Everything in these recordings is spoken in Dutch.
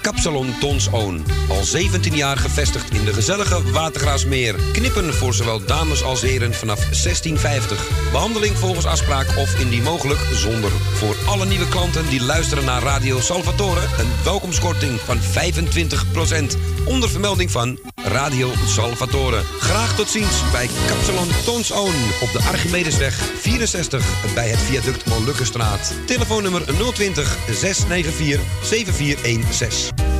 Kapsalon Tons Own. Al 17 jaar gevestigd in de gezellige Watergraasmeer. Knippen voor zowel dames als heren vanaf 1650. Behandeling volgens afspraak of indien mogelijk zonder. Voor alle nieuwe klanten die luisteren naar Radio Salvatore... een welkomstkorting van 25%. Onder vermelding van Radio Salvatore. Graag tot ziens bij Kapsalon Tons Own. Op de Archimedesweg 64 bij het viaduct Molukkenstraat. Telefoonnummer 020 694 7416.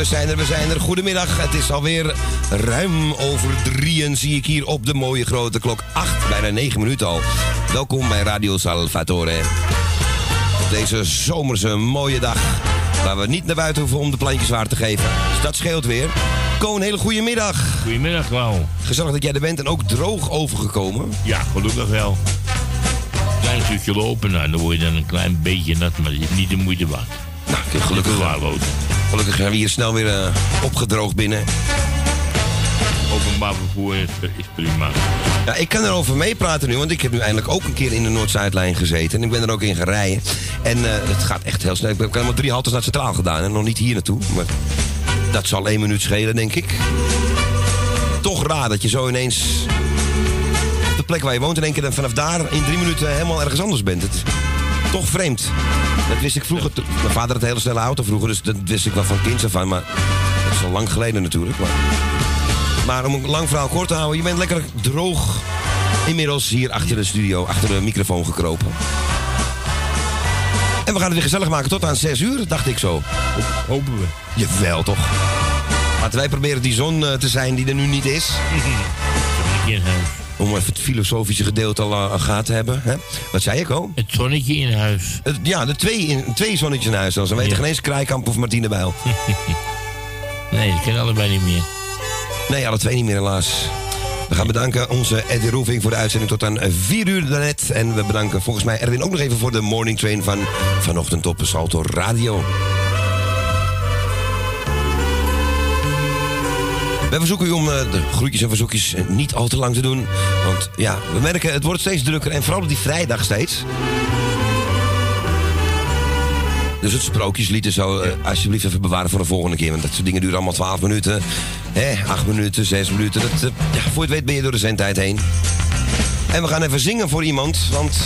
We zijn er, we zijn er. Goedemiddag. Het is alweer ruim over drieën, zie ik hier op de mooie grote klok. Acht, bijna negen minuten al. Welkom bij Radio Salvatore. Op deze zomerse mooie dag. Waar we niet naar buiten hoeven om de plantjes waar te geven. Dus dat scheelt weer. Ko, een hele goede middag. Goedemiddag, Klauw. Gezellig dat jij er bent en ook droog overgekomen. Ja, gelukkig wel. Klein stukje lopen, nou, dan word je dan een klein beetje nat, maar is niet de moeite waard. Nou, gelukkig, waarloten. Gelukkig zijn we hier snel weer eh, opgedroogd binnen. Openbaar vervoer is, is prima. Ja, ik kan erover meepraten nu, want ik heb nu eindelijk ook een keer in de Noord-Zuidlijn gezeten. En ik ben er ook in gereden. En eh, het gaat echt heel snel. Ik heb helemaal drie haltes naar het Centraal gedaan en nog niet hier naartoe. Maar dat zal één minuut schelen, denk ik. Toch raar dat je zo ineens op de plek waar je woont in één keer dan vanaf daar in drie minuten helemaal ergens anders bent. Het is toch vreemd. Dat wist ik vroeger. Mijn vader had een hele snelle auto vroeger, dus dat wist ik wel van kinds af aan. Maar dat is al lang geleden natuurlijk. Maar, maar om een lang verhaal kort te houden, je bent lekker droog inmiddels hier achter de studio, achter de microfoon gekropen. En we gaan het weer gezellig maken tot aan 6 uur, dacht ik zo. Hopen we. Jawel, toch? Laten wij proberen die zon eh, te zijn die er nu niet is. Om even het filosofische gedeelte al aan gehad te hebben. Hè? Wat zei ik al? Het zonnetje in huis. Het- ja, de twee, in, twee zonnetjes in huis. Dan weten Ja. geen eens Kraaikamp of Martine Bijl. Nee, dat kennen allebei niet meer. Nee, alle twee niet meer helaas. We gaan bedanken onze Eddie Roefing voor de uitzending tot aan 4 uur daarnet. En we bedanken volgens mij Erwin ook nog even voor de morning train van vanochtend op Salto Radio. We verzoeken u om eh, de groetjes en verzoekjes eh, niet al te lang te doen. Want ja, we merken het wordt steeds drukker. En vooral op die vrijdag steeds. Dus het sprookjeslied en zo, eh, alsjeblieft even bewaren voor de volgende keer. Want dat soort dingen duren allemaal 12 minuten. Hè, 8 minuten, 6 minuten. Ja, voor je het weet ben je door de zendtijd heen. En we gaan even zingen voor iemand. Want,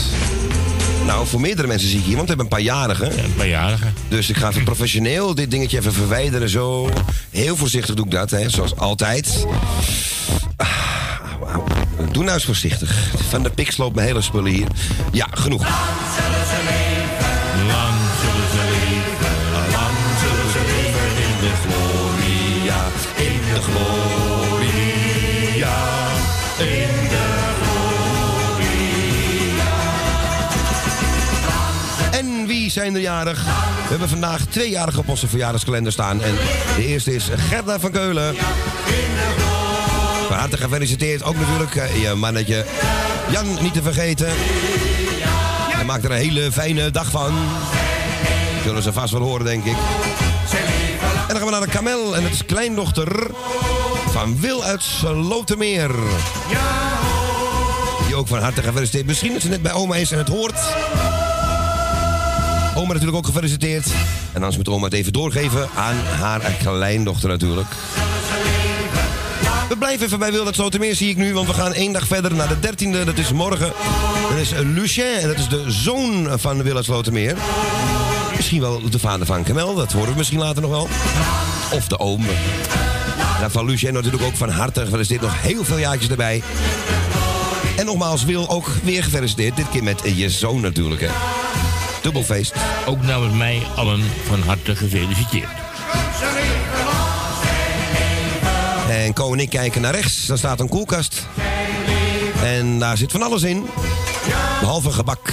nou, voor meerdere mensen zie ik hier. Want we hebben een paar jarigen. Ja, een paar jarigen. Dus ik ga even professioneel dit dingetje even verwijderen. Zo. Heel voorzichtig doe ik dat, hè, zoals altijd. Ah. Doe nou eens voorzichtig. Van de pik sloopt mijn hele spullen hier. Ja, genoeg. Zijn er jarig? We hebben vandaag twee jarigen op onze verjaardagskalender staan. En de eerste is Gerda van Keulen. Van harte gefeliciteerd. Ook natuurlijk eh, je mannetje Jan niet te vergeten. Hij maakt er een hele fijne dag van. Zullen ze vast wel horen, denk ik. En dan gaan we naar de Kamel. En het is kleindochter van Wil uit Slotermeer. Die ook van harte gefeliciteerd. Misschien dat ze net bij oma is en het hoort. Oma natuurlijk ook gefeliciteerd. En anders moet oma het even doorgeven aan haar kleindochter natuurlijk. We blijven even bij Wildert Slotermeer zie ik nu, want we gaan één dag verder naar de 13e. Dat is morgen. Dat is Lucien en dat is de zoon van Wildert Slotermeer. Misschien wel de vader van Kamel, dat horen we misschien later nog wel. Of de oom. En van Lucien natuurlijk ook van harte gefeliciteerd. Nog heel veel jaartjes erbij. En nogmaals, Wil ook weer gefeliciteerd. Dit keer met je zoon natuurlijk, hè. Dubbelfeest. Ook namens mij allen van harte gefeliciteerd. En Ko en ik kijken naar rechts. Daar staat een koelkast. En daar zit van alles in. Behalve gebak.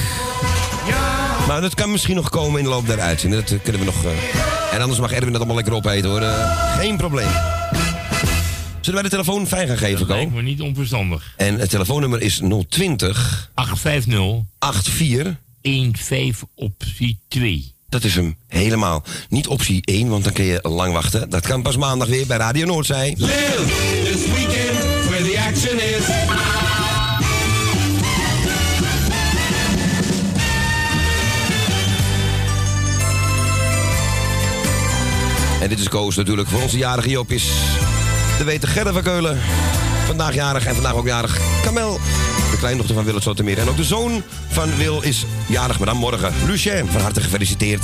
Maar dat kan misschien nog komen in de loop der uitzending. Dat eh, kunnen we nog... eh, En anders mag Erwin dat allemaal lekker opeten hoor. Eh, geen probleem. Zullen wij de telefoon fijn gaan geven, Lijkt Ko? me niet onverstandig. En het telefoonnummer is 020 850 84. 15 optie 2. Dat is hem helemaal. Niet optie 1, want dan kun je lang wachten. Dat kan pas maandag weer bij Radio Noordzij. Live this weekend where the action is. En dit is Koos natuurlijk voor onze jarige Jopjes. De weten Gerda van Keulen. Vandaag jarig en vandaag ook jarig Kamel. De kleindochter van Willem Sotemeer. En ook de zoon van Wil is jarig, maar dan morgen. Lucien, van harte gefeliciteerd.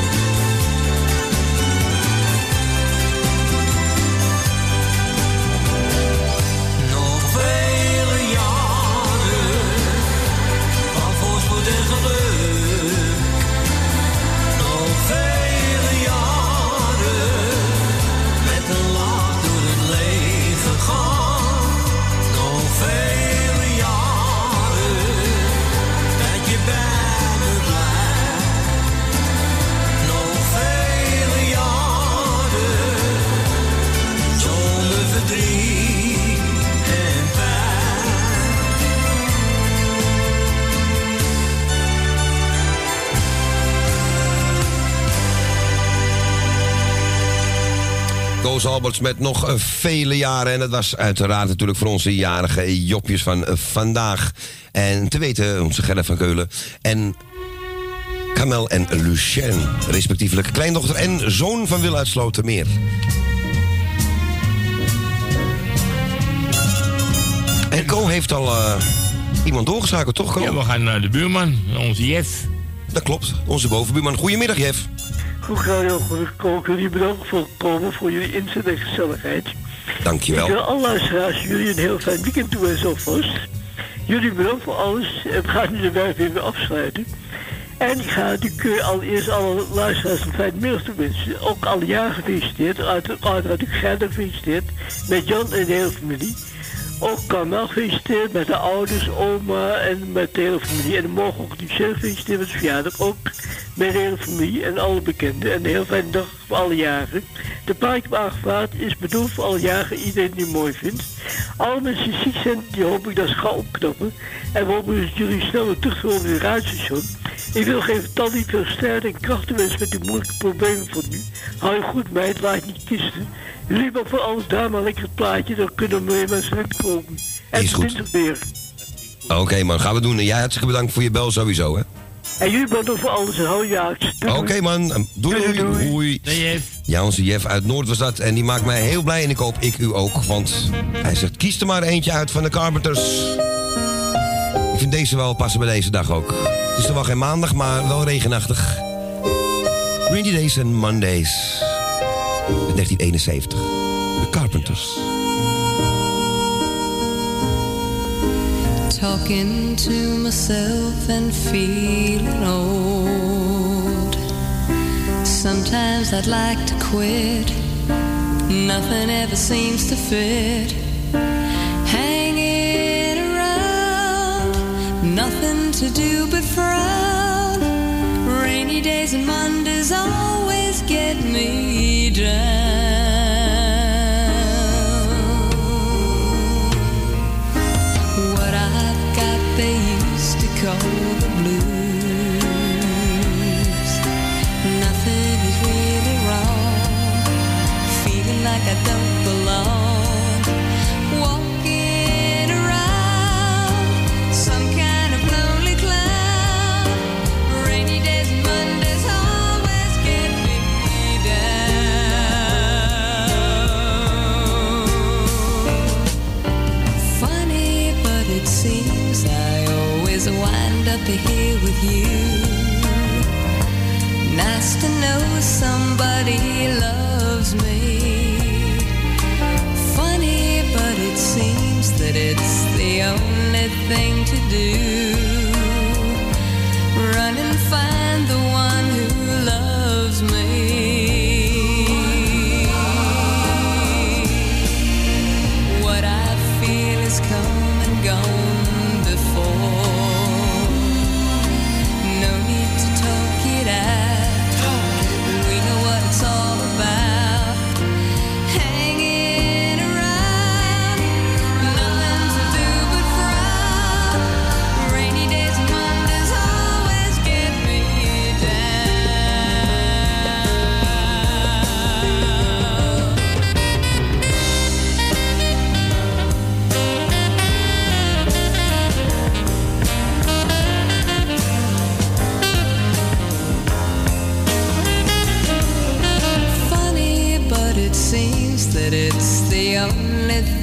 Alberts met nog eh, vele jaren. En dat was uiteraard natuurlijk voor onze jarige jopjes van eh, vandaag. En te weten onze Gerrit van Keulen. En Kamel en Lucien, respectievelijk kleindochter en zoon van Wil uit Slotermeer. En Co heeft al eh, iemand doorgeschakeld, toch Co? Ja, we gaan naar de buurman, onze Jef. Dat klopt, onze bovenbuurman. Goedemiddag, Jeff. Goed radio, goed ook jullie bedankt voor het komen, voor jullie inzet en gezelligheid. Ik Dankjewel. wil alle luisteraars jullie een heel fijn weekend toewensen alvast. Jullie bedankt voor alles. En we gaan nu de werk weer afsluiten. En ik ga natuurlijk allereerst alle luisteraars een fijn middag toewensen. Ook alle jaren gefeliciteerd. Uiteraard ook Gerda gefeliciteerd. Met Jan en de hele familie. Ook Kamel gefeliciteerd met de ouders, oma en met de hele familie. En morgen ook Lucien gefeliciteerd met zijn verjaardag. Ook de hele familie en alle bekenden. En een heel fijne dag voor alle jaren. De paard die ik heb aangevraagd is bedoeld voor alle jaren. Iedereen die het mooi vindt. Alle mensen die ziek zijn, die hoop ik dat ze gaan opknappen. En we hopen dus jullie snel weer terug te horen in het radiostation. Ik wil geven Tandy veel sterkte en krachten wensen met die moeilijke problemen van nu. Hou je goed meid, laat niet kisten. Maar voor alles daar maar lekker het plaatje, dan kunnen we met z'n komen. En Is goed. weer. Oké man, gaan we doen. En jij hartstikke bedankt voor je bel sowieso, hè? En jullie bedankt voor alles hou je uit. Oké man, doei doei. Doei, doei. Ja, onze Jeff uit Noord was dat. En die maakt mij heel blij en ik hoop ik u ook. Want hij zegt, kies er maar eentje uit van de Carpenters. Ik vind deze wel passen bij deze dag ook. Het is toch wel geen maandag, maar wel regenachtig. Rainy Days and Mondays. In 1971. De Carpenters. Talking to myself and feeling old. Sometimes I'd like to quit. Nothing ever seems to fit. Hanging around, nothing to do but frown. Rainy days and Mondays always get me down. I the blues. Nothing is really wrong. Feeling like I don't with you. Nice to know somebody loves me. Funny, but it seems that it's the only thing to do. Run and find the one who loves me.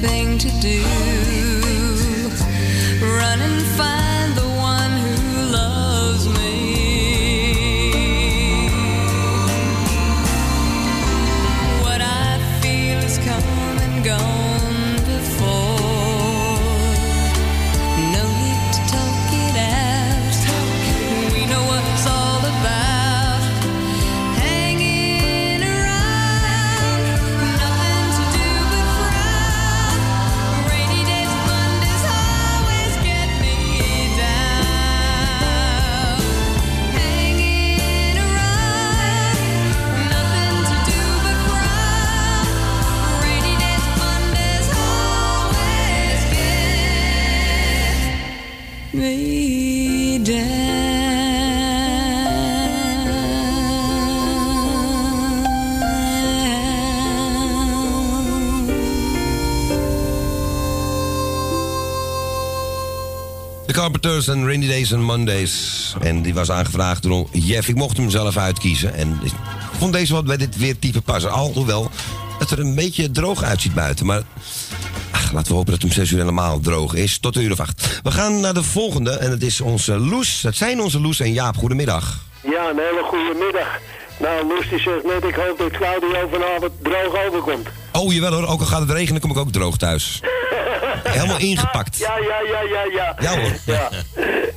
Thing to do. De Carpenters en Rainy Days and Mondays. En die was aangevraagd door Jeff. Ik mocht hem zelf uitkiezen. En ik vond deze wat bij dit weertype passen. Alhoewel het er een beetje droog uitziet buiten. Maar ach, laten we hopen dat het om 6 uur helemaal droog is. Tot een uur of acht. We gaan naar de volgende. En het is onze Loes. Het zijn onze Loes en Jaap. Goedemiddag. Ja, een hele goede middag. Nou, Loes die zegt net, ik hoop dat Claudio vanavond droog overkomt. Oh, jawel hoor. Ook al gaat het regenen, kom ik ook droog thuis. Helemaal ingepakt. Ja, ja, ja, ja, ja. Ja hoor. Ja,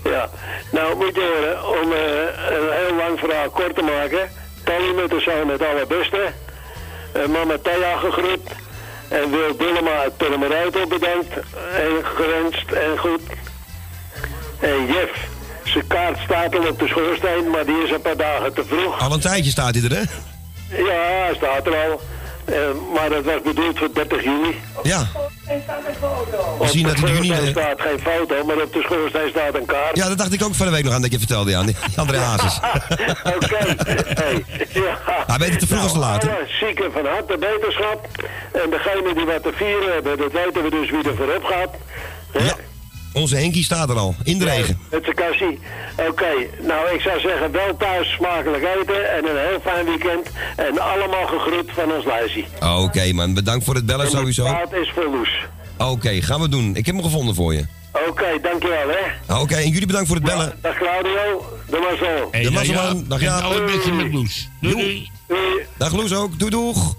ja. Nou, moet je horen, om eh, een heel lang verhaal kort te maken. Tally met de zoon het allerbeste. Eh, mama Thea gegroet. En Wil Dillema uit Purmerend bedankt. En gewenst en goed. En Jeff, zijn kaart staat al op de schoorsteen, maar die is een paar dagen te vroeg. Al een tijdje staat hij er, hè? Ja, hij staat er al. Eh, maar dat was bedoeld voor 30 juli. Ja. We zien dat in juni... schoorsteen eh, staat geen foto, maar op de schoorsteen staat een kaart. Ja, dat dacht ik ook van de week nog aan dat je vertelde, ja. Die André Hazes. Oké. Hey, ja. Hij weet het te vroeg als te laat. hè? Alle zieken van harte beterschap. En degene die wat te vieren hebben, dat weten we dus wie er voorop gaat. Hè? Ja. Onze Henkie staat er al. In de regen. Met zijn kassie. Oké, nou ik zou zeggen wel thuis smakelijk eten en een heel fijn weekend. En allemaal gegroet van ons lijstje. Oké man, bedankt voor het bellen sowieso. Het is voor Loes. Oké, gaan we doen. Ik heb hem gevonden voor je. Oké, dankjewel hè. Oké, en jullie bedankt voor het bellen. Dag Claudio, de mazzel. Hey, De dag Mazzelman, Jaap. dag En Jaap. alle beste met Loes. Doei, doei. Doei. Dag Loes ook. Doei doeg.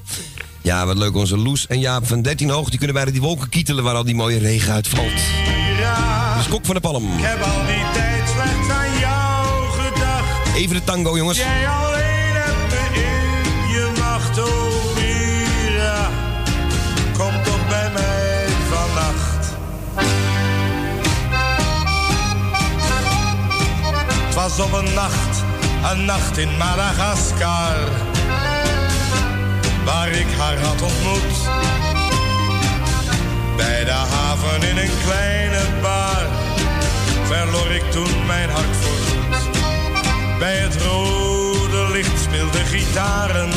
Ja, wat leuk. Onze Loes en Jaap van 13 hoog. Die kunnen bijna die wolken kietelen waar al die mooie regen uitvalt. Dus kok van de palm. Ik heb al die tijd slechts aan jou gedacht. Even de tango, jongens. Jij alleen hebt me in je macht, oh Mira. Kom toch bij mij vannacht. Het was op een nacht, een nacht in Madagaskar. Waar ik haar had ontmoet. Bij de haven in een kleine bar verloor ik toen mijn hart voorgoed. Bij het rode licht speelde gitaren.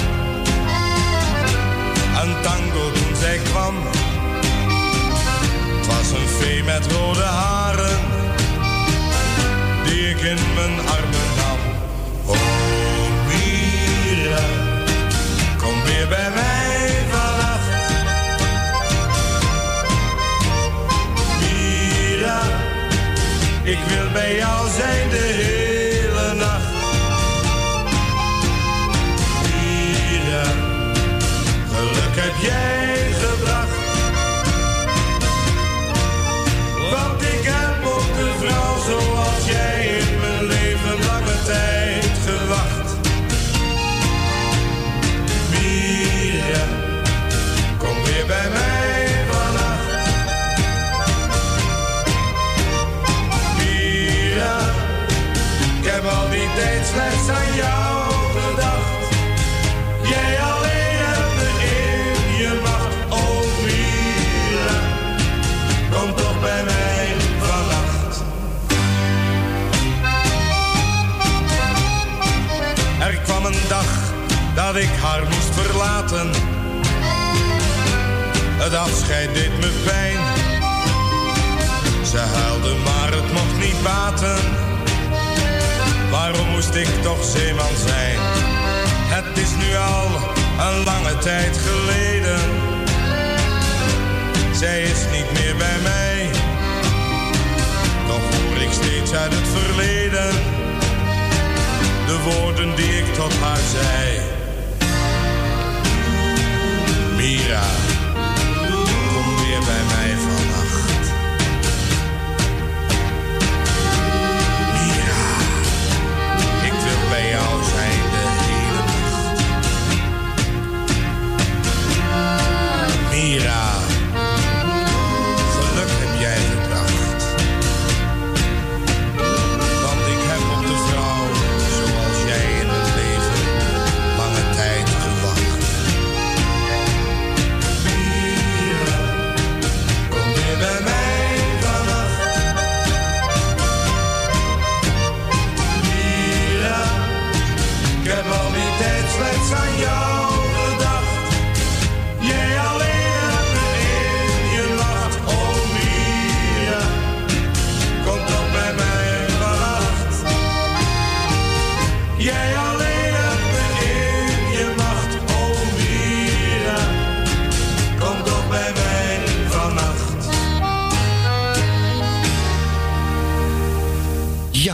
Een tango toen zij kwam. Het was een vee met rode haren. Die ik in mijn armen nam. Oh Mira, kom weer bij mij wil bij jou zijn de tijd dat ik haar moest verlaten. Het afscheid deed me pijn. Ze huilde, maar het mocht niet baten. Waarom moest ik toch zeeman zijn? Het is nu al een lange tijd geleden. Zij is niet meer bij mij. Toch hoor ik steeds uit het verleden de woorden die ik tot haar zei. Mira, kom weer bij mij vannacht. Mira, ik wil bij jou zijn de hele nacht. Mira,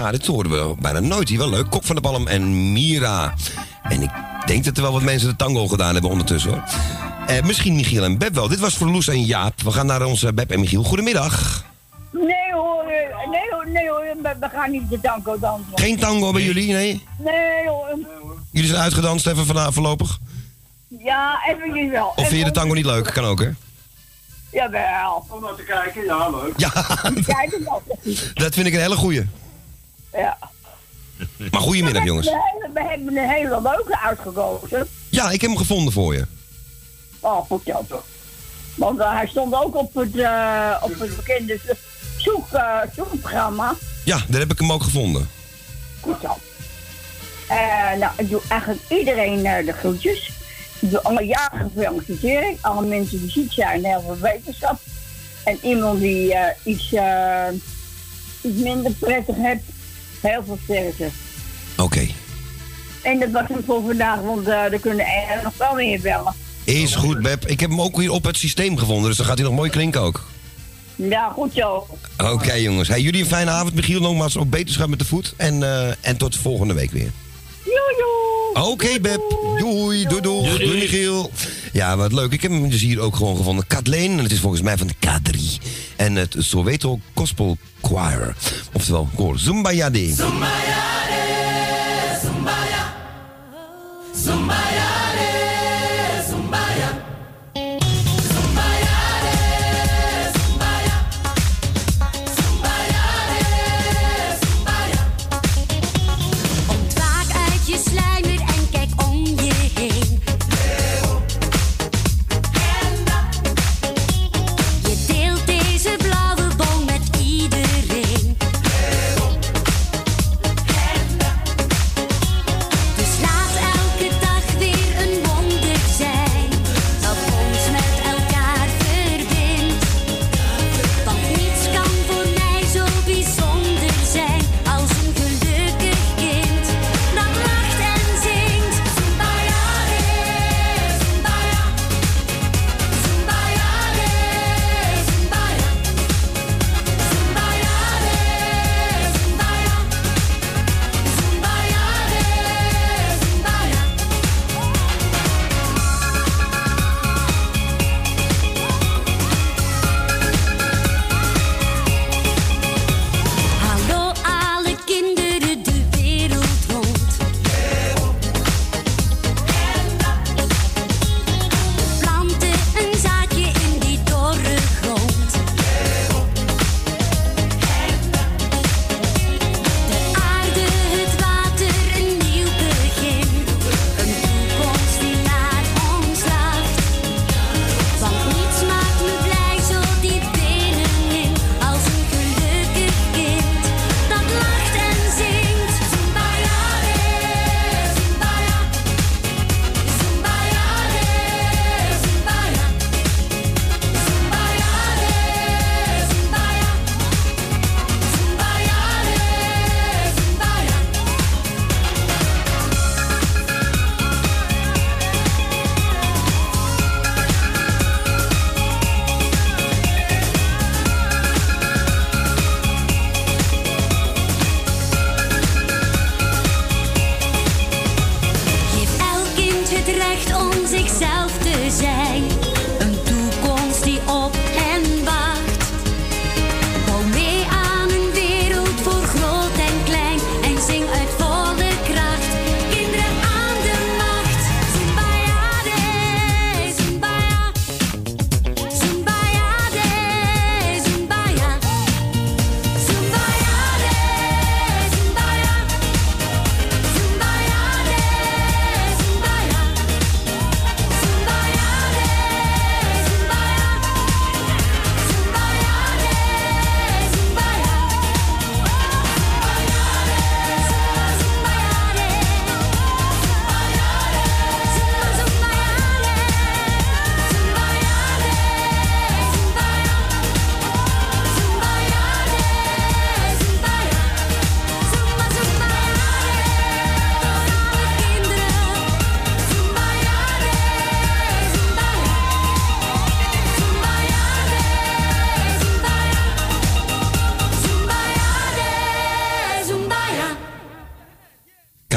Ja, dit horen we bijna nooit. Hier wel leuk. Kok van de Palm en Mira. En ik denk dat er wel wat mensen de tango gedaan hebben ondertussen hoor. Eh, misschien Michiel en Beb wel. Dit was voor Loes en Jaap. We gaan naar onze Beb en Michiel. Goedemiddag. Nee hoor, nee hoor, nee hoor, we, gaan niet de tango dansen. Geen tango bij jullie, nee? Nee hoor. Jullie zijn uitgedanst even vanavond voorlopig? Ja, even wel. Of vind je de tango niet leuk? Kan ook, hè? Jawel. Om naar te kijken, ja leuk. Ja. Dat vind ik een hele goeie. Ja. Maar goedemiddag, jongens. We hebben, we hebben een hele leuke uitgekozen. Ja, ik heb hem gevonden voor je. Oh, goed zo toch. Want eh, hij stond ook op het, eh, op het bekende zoek, eh, zoekprogramma. Ja, daar heb ik hem ook gevonden. Goed zo. Nou, ik doe eigenlijk iedereen de groetjes. Ik doe alle jaren gefeliciteerd. Alle mensen die ziek zijn, heel veel wetenschap. En iemand die iets, iets minder prettig heeft, heel veel sterkte. Oké. En dat was hem voor vandaag, want eh er kunnen er nog wel meer bellen. Is goed, Beb. Ik heb hem ook weer op het systeem gevonden, dus dan gaat hij nog mooi klinken ook. Ja, goed zo. Oké, jongens. Hey, jullie een fijne avond. Michiel, nogmaals ook beterschap met de voet. En, eh, en tot volgende week weer. Joejoe. Oké, Beb. Doei, doei, doei. Doei, Michiel. Ja, wat leuk. Ik heb hem dus hier ook gewoon gevonden. Kathleen, en het is volgens mij van de K3. En het Soweto Gospel Choir. Oftewel, koor Zumbayade. Ontwaak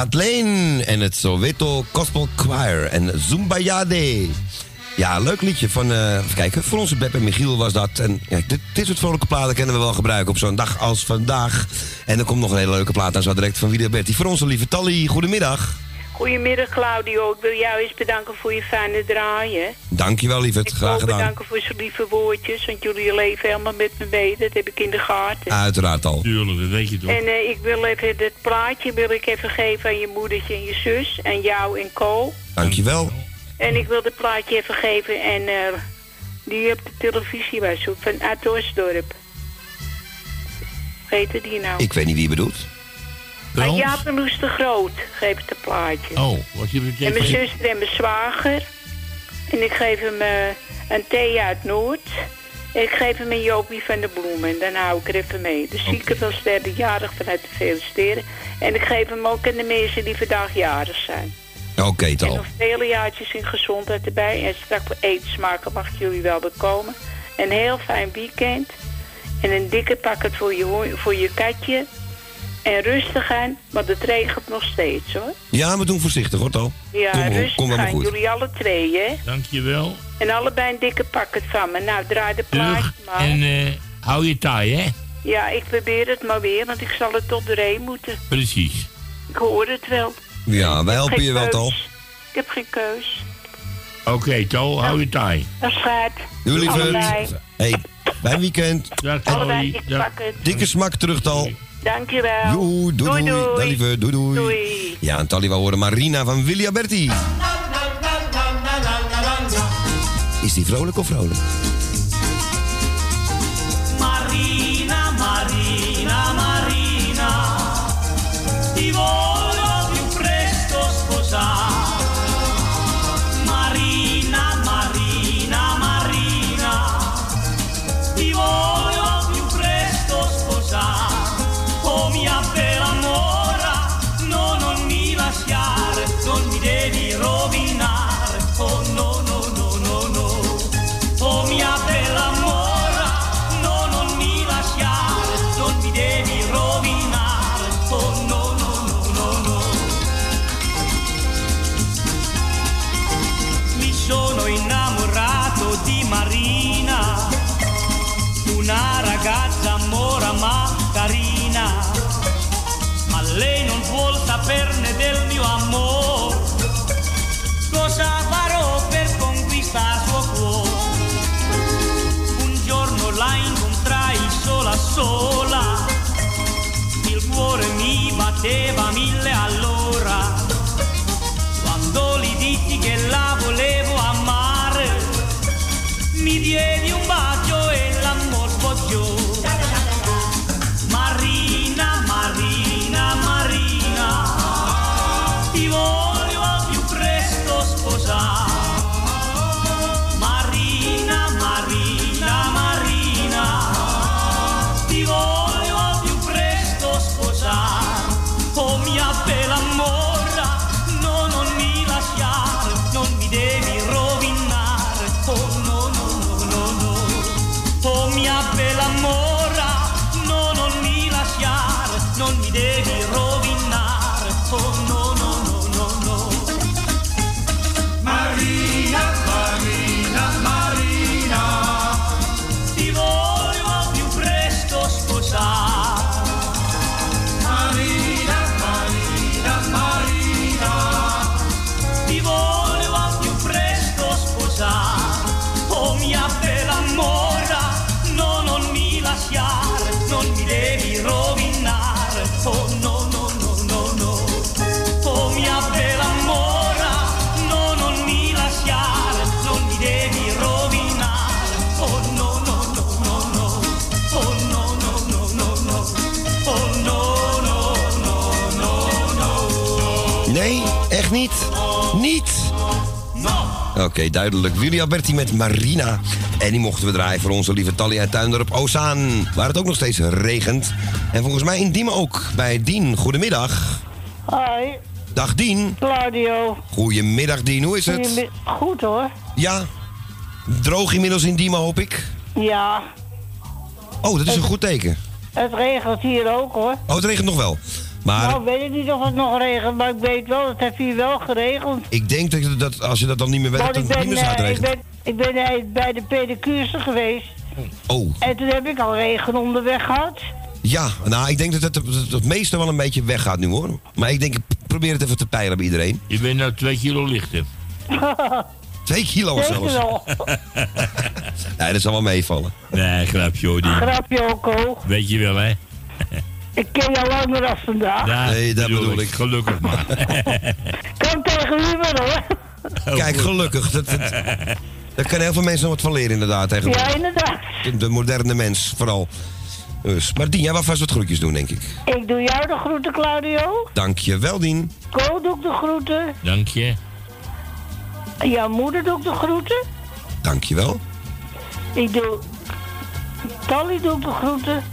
Kathleen en het Soweto Gospel Choir en Zumbayade. Ja, leuk liedje van, eh even kijken, voor onze Beb en Michiel was dat. En ja, dit, soort vrolijke platen kennen we wel gebruiken op zo'n dag als vandaag. En er komt nog een hele leuke plaat aan zo direct van Vida Bertie. Voor onze lieve Tally, goedemiddag. Goedemiddag Claudio, ik wil jou eens bedanken voor je fijne draaien. Dankjewel lieverd, Ik graag wil gedaan. bedanken voor zijn lieve woordjes, want jullie leven helemaal met me mee, dat heb ik in de gaten. Uiteraard al. Tuurlijk, dat weet je toch. En eh, ik wil even dit plaatje wil ik even geven aan je moedertje en je zus en jou en Co. Dankjewel. En ik wil dit plaatje even geven en eh, die op de televisie was, van uit Oostdorp. Hoe heette die nou? Ik weet niet wie je bedoelt. Aan Jaap en Loes de Groot geef het een plaatje. Oh, wat je En mijn zuster en mijn zwager. En ik geef hem eh, een thee uit Noord. En ik geef hem een Jopie van de Bloemen. En dan hou ik er even mee. De zieke van sterrenjarig vanuit te feliciteren. En ik geef hem ook aan de mensen die vandaag jarig zijn. Oké, En Tal. nog vele jaartjes in gezondheid erbij. En straks voor eten smaken mag jullie wel bekomen. Een heel fijn weekend. En een dikke pakket voor je, voor je katje. En rustig aan, want het regent nog steeds hoor. Ja, we doen voorzichtig hoor, Tal. Ja, kom, rustig kom aan. goed. Jullie alle twee, hè? Dankjewel. En allebei een dikke pakket van me. Nou, draai de plaatje maar. En eh, hou je taai, hè? Ja, ik probeer het maar weer, want ik zal het tot doorheen moeten. Precies. Ik hoor het wel. Ja, wij helpen je wel. Tal. Ik heb geen keus. Oké, Tal, hou je taai. Dat gaat. Doei lieverd. Hey, fijn weekend. Dag, Allebei. Dikke smak terug, Tal. Dankjewel. Joe, doei, doei. doei. Lieve, doei, doei. Doei. Ja, en Tally, we horen Marina van Willy Alberti. Is die vrolijk of vrolijk? Marina, Marina, Marina, ti voglio più presto sposare. diceva mi Oké, duidelijk. Willy Alberti met Marina. En die mochten we draaien voor onze lieve Tally uit Tuindorp Ozaan. Waar het ook nog steeds regent. En volgens mij in Diemen ook. Bij Dien. Goedemiddag. Hoi, Dag Dien. Claudio. Goedemiddag Dien, hoe is het? Goed hoor. Ja. Droog inmiddels in Diemen, hoop ik. Ja, Oh, dat is een goed teken. het regent hier ook hoor. Oh, het regent nog wel. Maar Nou, weet ik niet of het nog regent, maar ik weet wel, het heeft hier wel geregend. ik denk dat, dat als je dat dan niet meer weet, dat ik het ben, niet meer eh, ik uitregent. ben, ik ben eh, bij de pedicure geweest. Oh, En toen heb ik al regen onderweg gehad. ja. Nou, ik denk dat het, dat het meeste wel een beetje weggaat nu, hoor. Maar ik denk, ik probeer het even te peilen bij iedereen. Je bent nou twee kilo lichter. Twee kilo zelfs. wel. Nee, dat zal wel meevallen. Nee, grapje hoor. Die. Grapje ook, hoor. Weet je wel, hè? Ik ken jou langer als vandaag. Ja, Nee, dat bedoel ik. Gelukkig maar. Kan tegen u wel hoor. Kijk, gelukkig. Dat, dat, daar kunnen heel veel mensen nog wat van leren, inderdaad. Tegenwoordig. Ja, inderdaad. De, de moderne mens, vooral. Dus, maar Dien, jij wil vast wat groetjes doen, denk ik. Ik doe jou de groeten, Claudio. Dank je wel, Dien. Ko doe ik de groeten. Dank je. Jouw moeder doe ik de groeten. Dank je wel. Ik doe... Tally doe ik de groeten.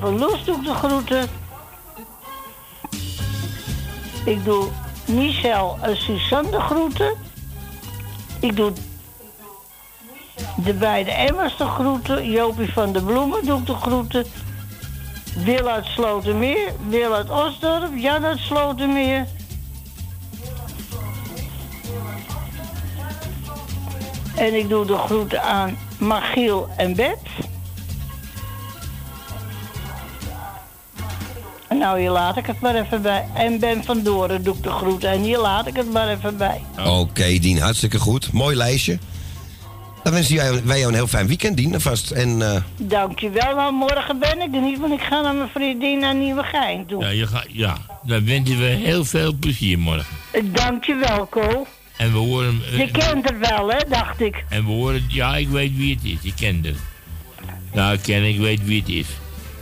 Loes doe ik de groeten. Ik doe Michel en Suzanne de groeten. Ik doe de beide Emma's de groeten. Jopie van de Bloemen doe ik de groeten. Wil uit Slotermeer. Wil uit Osdorp. Jan uit Slotermeer. En ik doe de groeten aan Magiel en Bet. Nou, hier laat ik het maar even bij. En Ben van Doren doe ik de groeten. En hier laat ik het maar even bij. Oké, Dien, hartstikke goed. Mooi lijstje. Dan wensen wij, wij jou een heel fijn weekend, Dien, vast. En eh, Dankjewel. Nou, morgen ben ik er niet, want ik ga naar mijn vriendin naar Nieuwegein toe. Ja, je gaat, ja, dan wensen we heel veel plezier morgen. Dankjewel, Ko. En we horen... eh, Je kent het wel, hè, dacht ik. En we horen... Ja, ik weet wie het is. Ik ken het. Nou, ik ken, ik weet wie het is.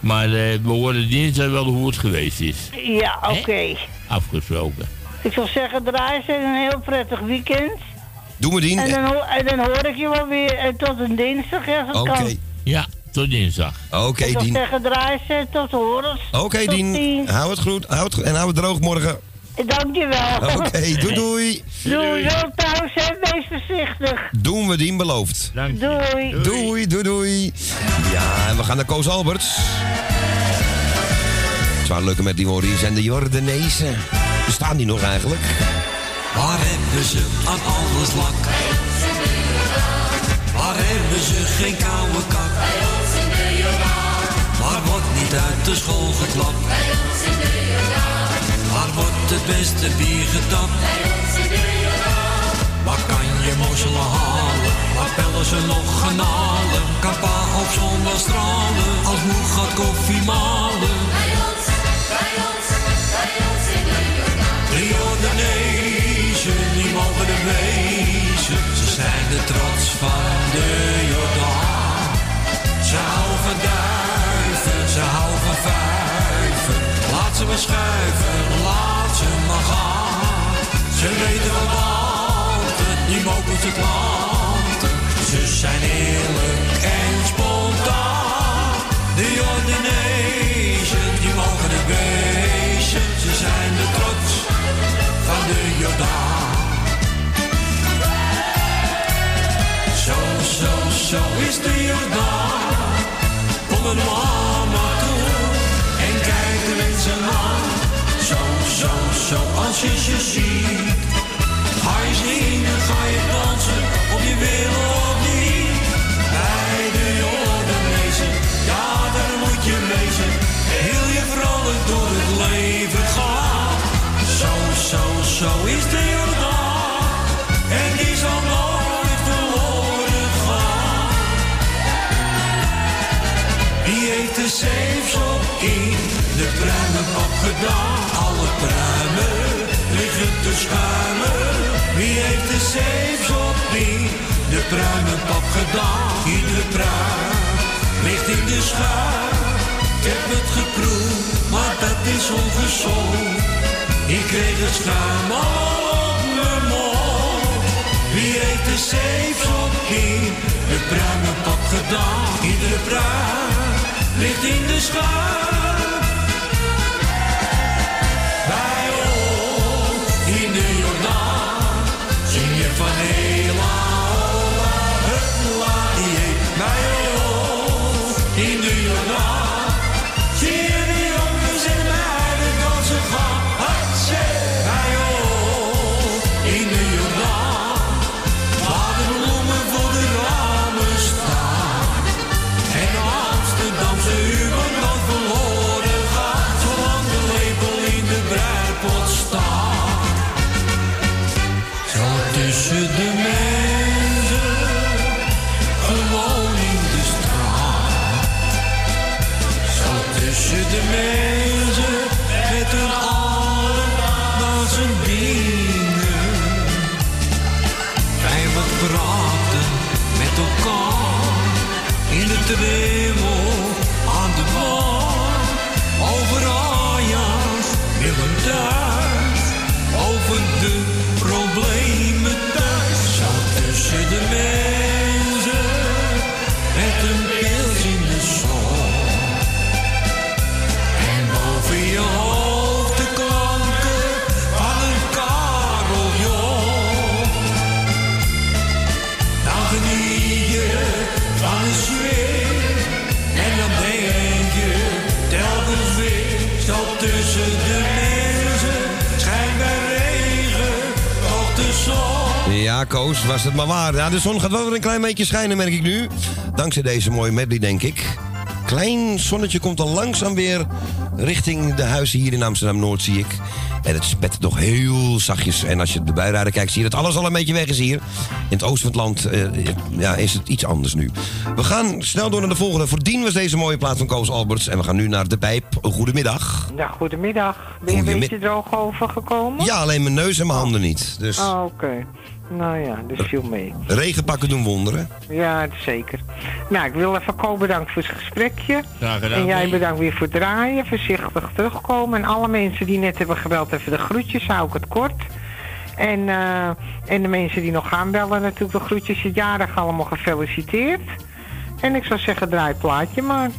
Maar eh, we horen dinsdag wel hoe het geweest is. Ja, oké. Afgesproken. Ik zou zeggen, draai ze een heel prettig weekend. Doe me Dien. En dan, en dan hoor ik je wel weer en tot een dinsdag, het Oké. kan. Ja, tot dinsdag. Oké, ik zou Dien. zeggen, draai ze tot horens. Oké, Dien. Hou het goed. Hou het, goed en hou het droog morgen. Dankjewel. Oké, doei doei. Doei, wel thuis en wees voorzichtig. Doen we Dien, beloofd. Dank Doei. Doei, doei, doei. Ja, en we gaan naar Koos Alberts. Zwaar leuke met die horen zijn de Jordanezen. Bestaan die nog eigenlijk? Waar hebben ze aan alles lak? Waar hebben ze geen koude kak? Waar wordt niet uit de school geklapt? Wordt het beste bier getapt? Waar kan je mosselen halen? Waar pellen ze nog genalen? Kan pa op zondag stralen? Als moe gaat koffie malen? De Jordanezen, die mogen er wezen. Ze zijn de trots van de Jordaan. Ze maar schuiven, laat ze maar gaan. Ze weten wat altijd, die mogen ze klanten. Ze zijn eerlijk en spontaan. De Jordanezen, die mogen er wezen. Ze zijn de trots van de Jordaan. Zo, zo, zo is de Jordaan. Kom er Zo, zo, als je ze ziet. Ga je zingen, ga je dansen, of je wil of niet. Bij de Jordanezen, ja, daar moet je wezen. Heel je vrolijk door het leven gaan. Zo, zo, zo is de Jordaan. En die zal nooit verloren gaan. Wie heeft de zeepsop in de pruimenpap gedaan? Alle pruimen liggen te schuimen. Wie heeft de zeepsop in de pruimenpap gedaan? Iedere pruim ligt in de schuim. Ik heb het geproefd, maar dat is ongezond. Ik kreeg het schuim op mijn mond. Wie heeft de zeepsop in het bruine pap gedaan? Iedere bruin ligt in de schuim. In Koos, was het maar waar. Ja, de zon gaat wel weer een klein beetje schijnen, merk ik nu. Dankzij deze mooie medley, denk ik. Klein zonnetje komt al langzaam weer richting de huizen hier in Amsterdam-Noord, zie ik. En het spet nog heel zachtjes. En als je de bijrijden kijkt, zie je dat alles al een beetje weg is hier. In het oosten van het land eh, ja, is het iets anders nu. We gaan snel door naar de volgende. Voor Dien was deze mooie plaat van Koos Alberts. En we gaan nu naar de pijp. Goedemiddag. Ja, goedemiddag. Ben je een beetje droog overgekomen? Ja, alleen mijn neus en mijn handen niet. Dus Oh, oké. Nou ja, dus viel mee. regenpakken doen wonderen. Ja, zeker. Nou, ik wil even Ko bedanken voor het gesprekje. Graag gedaan, En jij bedankt weer voor het draaien. Voorzichtig terugkomen. En alle mensen die net hebben gebeld, even de groetjes. Hou ik het kort. En, eh, en de mensen die nog gaan bellen, natuurlijk de groetjes. Je jarig allemaal gefeliciteerd. En ik zou zeggen, draai het plaatje maar.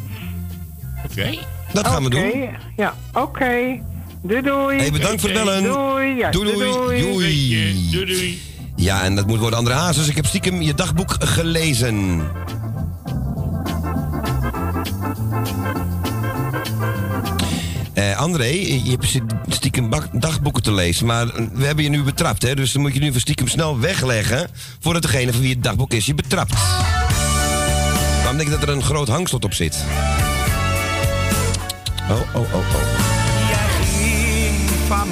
Oké. Dat gaan we Oké, doen. Ja, oké. Doei doei. Hey, bedankt voor het bellen. Doei. Ja, Doei, doei. Doei. Doei, doei. Ja, en dat moet worden André Hazes. Ik heb stiekem je dagboek gelezen. Eh, André, je hebt stiekem dagboeken te lezen, maar we hebben je nu betrapt, hè? Dus dan moet je nu even stiekem snel wegleggen voordat degene van wie het dagboek is je betrapt. Waarom denk je dat er een groot hangslot op zit? Oh, oh, oh, oh. Jij ging van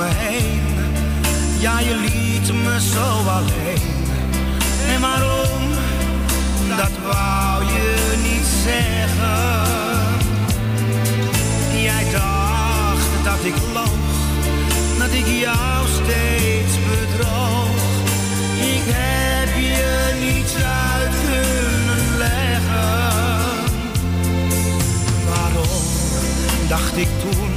ja je liet me zo alleen. En waarom, dat wou je niet zeggen. Jij dacht dat ik loog, dat ik jou steeds bedroog. Ik heb je niets uit kunnen leggen. Waarom? dacht ik toen,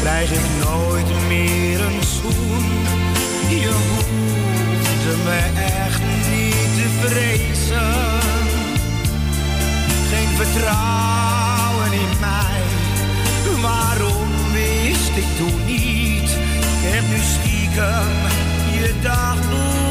krijg ik nooit meer een zoen. Je hoefde me echt niet te vrezen. Geen vertrouwen in mij, waarom wist ik toen niet? Ik heb nu stiekem je dagboek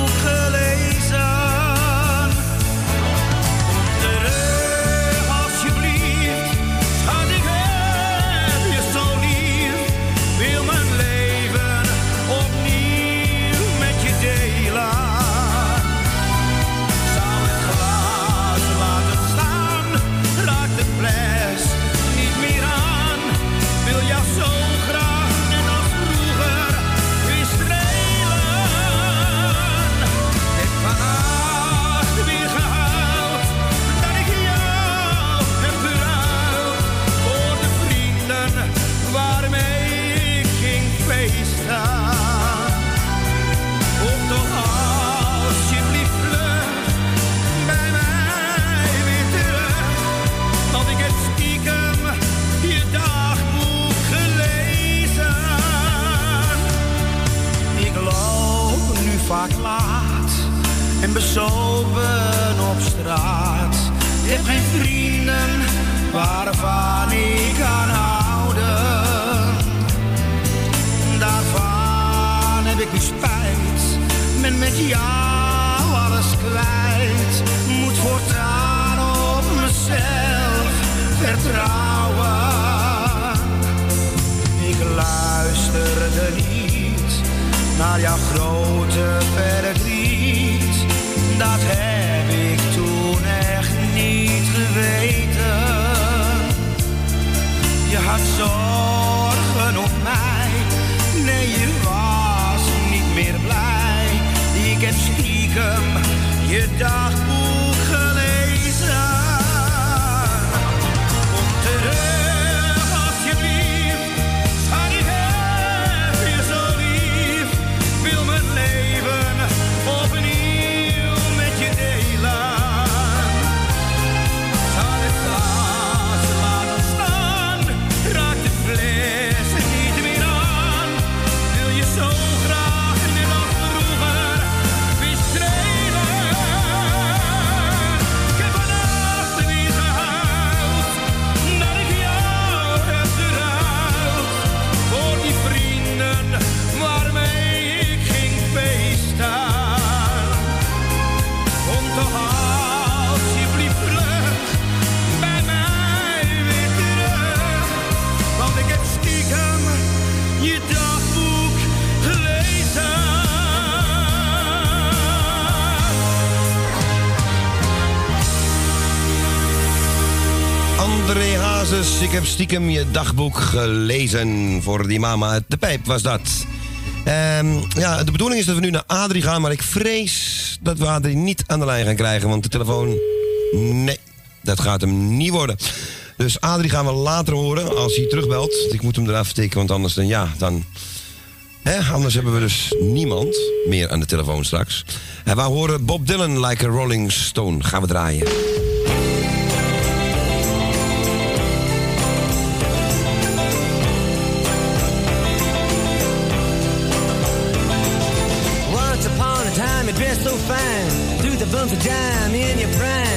stiekem je dagboek gelezen. Voor die mama de pijp was dat. Ehm, ja, de bedoeling is dat we nu naar Adrie gaan, maar ik vrees dat we Adrie niet aan de lijn gaan krijgen, want de telefoon. Nee, dat gaat hem niet worden. Dus Adrie gaan we later horen als hij terugbelt. Ik moet hem eraf tikken, want anders dan ja, dan. Hè, anders hebben we dus niemand meer aan de telefoon straks. En we horen Bob Dylan, Like a Rolling Stone, gaan we draaien. month of dime in your prime.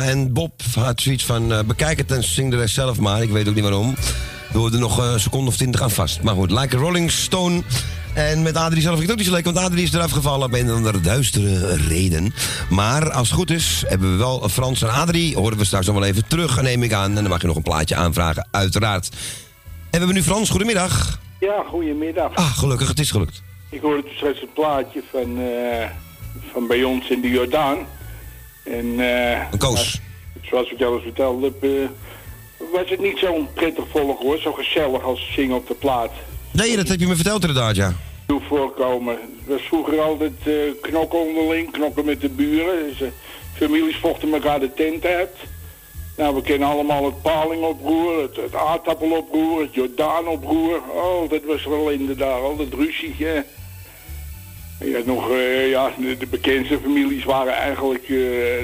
En Bob had zoiets van, bekijken bekijk het en zing de rest zelf maar. Ik weet ook niet waarom. We hoorden nog eh, een seconde of twintig aan vast. Maar goed, like rolling stone. En met Adrie zelf vind ik het ook niet zo leuk, want Adrie is eraf gevallen bij een of andere duistere reden. Maar als het goed is, hebben we wel Frans en Adrie. Horen we straks nog wel even terug, neem ik aan. En dan mag je nog een plaatje aanvragen, uiteraard. En we hebben nu Frans, goedemiddag. Ja, goedemiddag. Ah, gelukkig, het is gelukt. Ik hoorde straks een plaatje van, eh, van bij ons in de Jordaan. En, eh, Een koos. zoals ik al eens verteld heb, eh, was het niet zo'n prettig volk hoor. Zo gezellig als zingen op de plaat. Nee, dat heb je me verteld inderdaad, ja. Doe voorkomen. Het was vroeger altijd eh, knokken onderling, knokken met de buren. Dus, families vochten elkaar de tent uit. Nou, we kennen allemaal het palingoproer, het, het aardappeloproer, het Jordaanoproer. Oh, dat was wel inderdaad altijd ruzie. hè. Je had nog, eh, ja, de, bekendste families waren eigenlijk eh,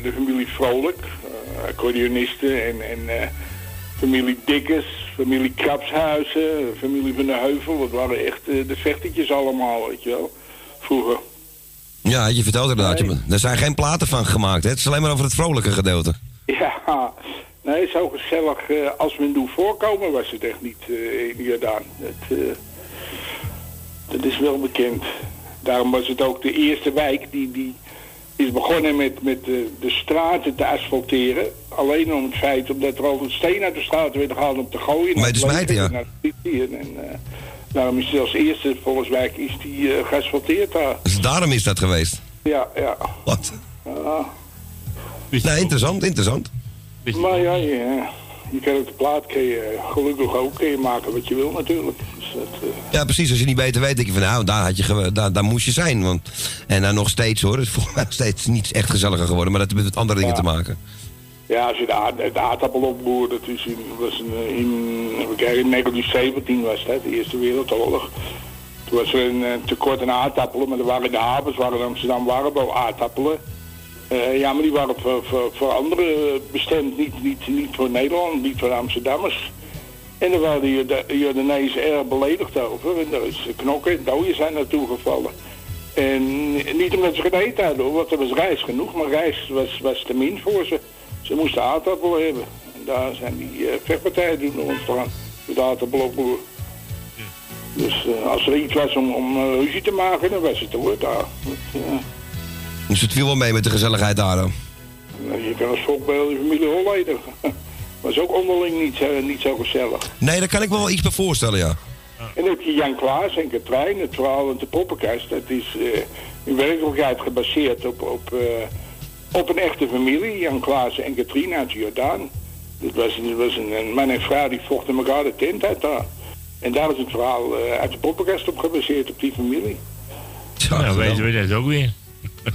de familie Vrolijk, eh, accordeonisten en, en familie Dikkers, familie Krapshuizen, familie van de Heuvel. Dat waren echt de vechtertjes allemaal, weet je wel, vroeger. Ja, je vertelt inderdaad. je- Er zijn geen platen van gemaakt, hè. Het is alleen maar over het vrolijke gedeelte. Ja, nee, zo gezellig eh, als men doet voorkomen was het echt niet eh, in Jordaan. Het, dat is wel bekend. Daarom was het ook de eerste wijk die, die is begonnen met, met de, de straten te asfalteren. Alleen om het feit omdat er altijd steen uit de straten werden gehaald om te gooien. Bij de smijten, ja. Naar de politie. En, en, eh, daarom is het als eerste volgens wijk is die eh, geasfalteerd daar. Dus daarom is dat geweest. Ja, ja. Wat? Ah. Nee, interessant, interessant. Maar ja, je, je kan ook de plaat kun je, gelukkig ook kun je maken wat je wil natuurlijk. Dus dat, eh, Ja, precies. Als je niet beter weet, denk je van nou, daar, had je daar, daar moest je zijn. Want, en dan nog steeds hoor. Het is volgens mij nog steeds niet echt gezelliger geworden. Maar dat heeft met andere dingen te maken. ja, als je de, aard, de aardappelopboer, dat is in, was een, eh, in, even kijken, in 1917 was dat, de Eerste Wereldoorlog. Toen was er een eh, tekort aan aardappelen, maar er waren in de havens, waren in Amsterdam waren wel aardappelen. Eh, ja, maar die waren voor, voor, voor anderen bestemd, niet, niet, niet voor Nederland, niet voor Amsterdammers. En daar waren de Jorda- Jordanezen erg beledigd over. En daar is knokken en dooien zijn naartoe gevallen. En niet omdat ze geen eten hadden, hoor, want er was rijst genoeg, maar rijst was, was te min voor ze. Ze moesten aardappelen hebben. En daar zijn die eh, vechtpartijen toen ontstaan, met aardappelopboer. Dus eh, als er iets was om, om ruzie te maken, dan was het hoor daar. Dat, Dus het viel wel mee met de gezelligheid daar. dan. nou, je kan als volk bij de familie Holleder. was ook onderling niet, zo- niet zo gezellig. Nee, daar kan ik me wel iets bij voorstellen, ja. En dan heb je Jan Klaas en Katrijn, het verhaal uit de poppenkast. Dat is eh, in werkelijkheid gebaseerd op, op, eh, op een echte familie. Jan Klaas en Katrien uit de Jordaan. Dit was, was een, een man en vrouw die vochten elkaar de tent uit daar. En daar is het verhaal eh, uit de poppenkast op gebaseerd, op die familie. Nou, weten we dat ook weer.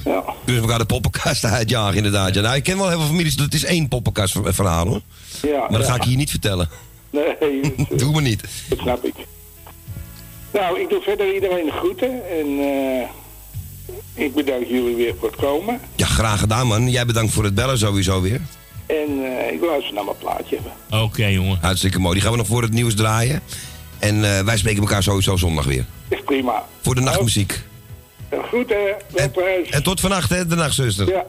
Ja. Dus we elkaar de poppenkast uitjagen, inderdaad. Ja, nou, ik ken wel heel veel families, dat is één poppenkast verhaal hoor. Ja, Maar dat ja. ga ik hier niet vertellen. Nee, dat, Doe me niet. dat snap ik. Nou, ik doe verder iedereen de groeten. En eh, ik bedank jullie weer voor het komen. Ja, graag gedaan man. Jij bedankt voor het bellen sowieso weer. En eh, ik luister naar mijn plaatje even. Oké, jongen. Hartstikke mooi. Die gaan we nog voor het nieuws draaien. En eh, wij spreken elkaar sowieso zondag weer. Is prima. Voor de nachtmuziek. Eh, Groeten, thuis. En tot vannacht, hè, de nachtzuster. Ja,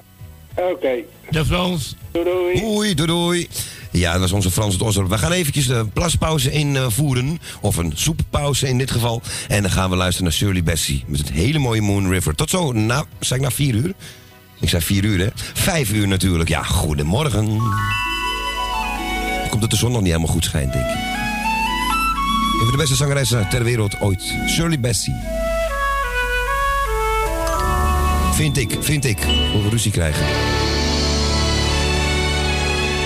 oké. De Frans. Doei doei. Doei, doei, doei. Ja, dat was onze Frans het Osdorp. We gaan eventjes de plaspauze invoeren. Of een soeppauze in dit geval. En dan gaan we luisteren naar Shirley Bassey. Met het hele mooie Moon River. Tot zo, na, zei ik na vier uur? Ik zei vier uur, hè? Vijf uur natuurlijk. Ja, goedemorgen. Komt dat de zon nog niet helemaal goed schijnt, denk ik. Een van de beste zangeressen ter wereld ooit. Shirley Bassey. Vind ik, vind ik. Voor we ruzie krijgen.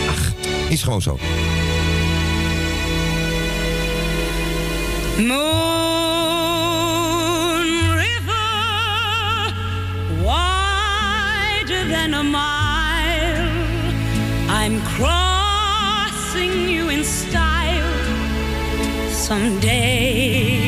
Ach, is gewoon zo. Moon River, wider than a mile. I'm crossing you in style someday.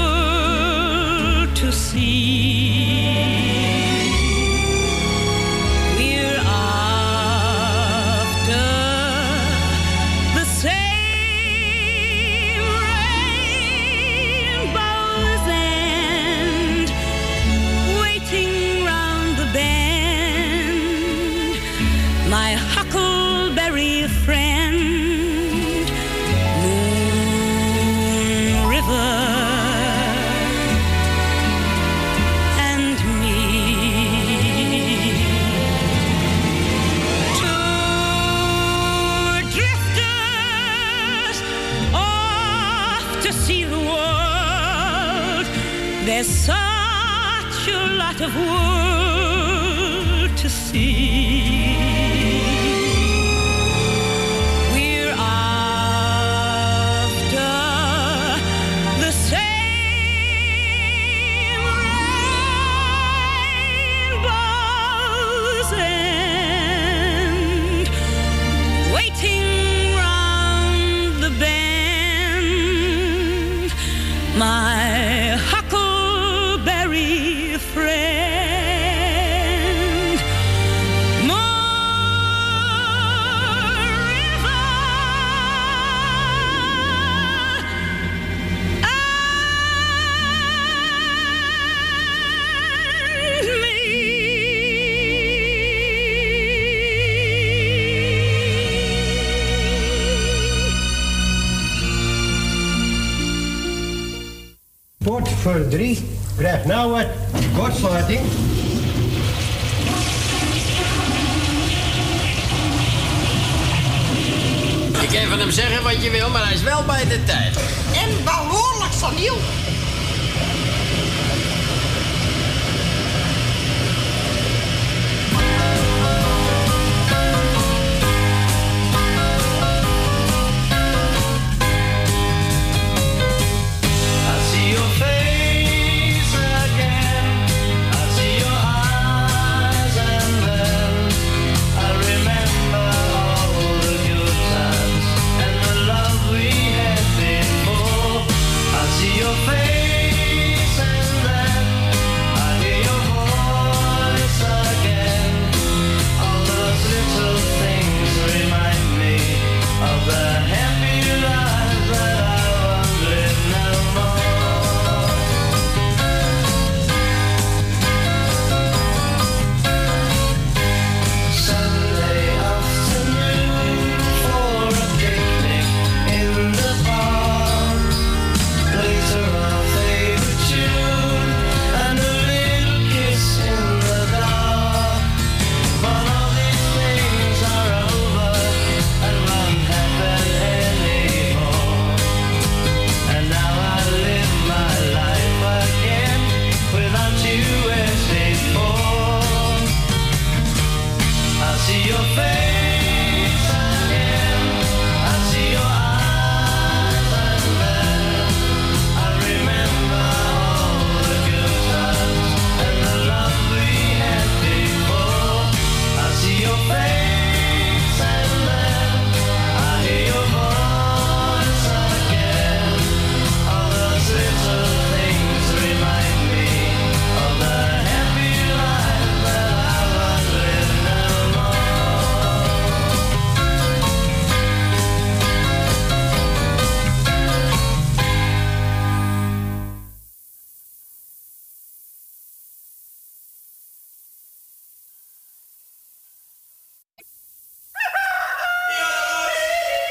Madrid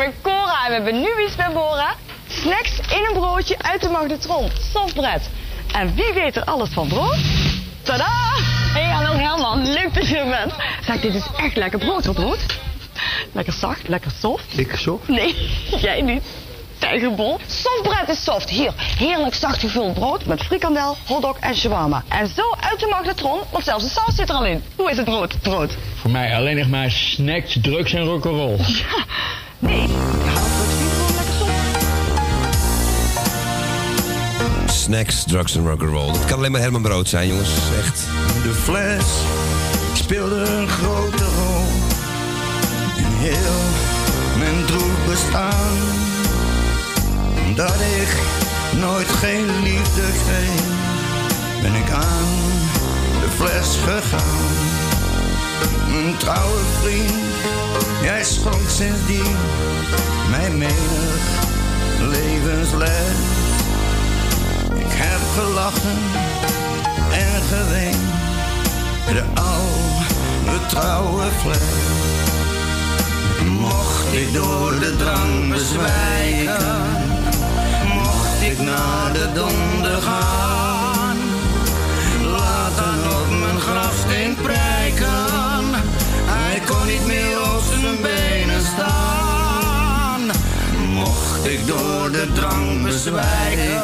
Ben Cora en we hebben nu iets bij Bora. Snacks in een broodje uit de magnetron. Softbread. En wie weet er alles van brood? Tada! Hey, hallo Herman. Leuk dat je er bent. Zeg, dit is echt lekker brood, hoor, brood. Lekker zacht, lekker soft. Ik zo? Nee, jij niet. Tijgerbol. Softbread is soft. Hier, heerlijk zacht gevuld brood met frikandel, hotdog en shawarma. En zo uit de magnetron, want zelfs de saus zit er al in. Hoe is het brood? Brood. Voor mij alleen nog maar snacks, drugs en rock'n'roll. Nee, Snacks, drugs en rock'n'roll. Dat kan alleen maar Herman Brood zijn, jongens. Echt. De fles speelde een grote rol in heel mijn droef bestaan. Omdat ik nooit geen liefde kreeg, ben ik aan de fles gegaan. Mijn trouwe vriend, jij schonk sindsdien mij menig levensles. Ik heb gelachen en geweend de oude trouwe fles. Mocht ik door de drang bezwijken, mocht ik naar de donder gaan, Mocht ik door de drang bezwijken,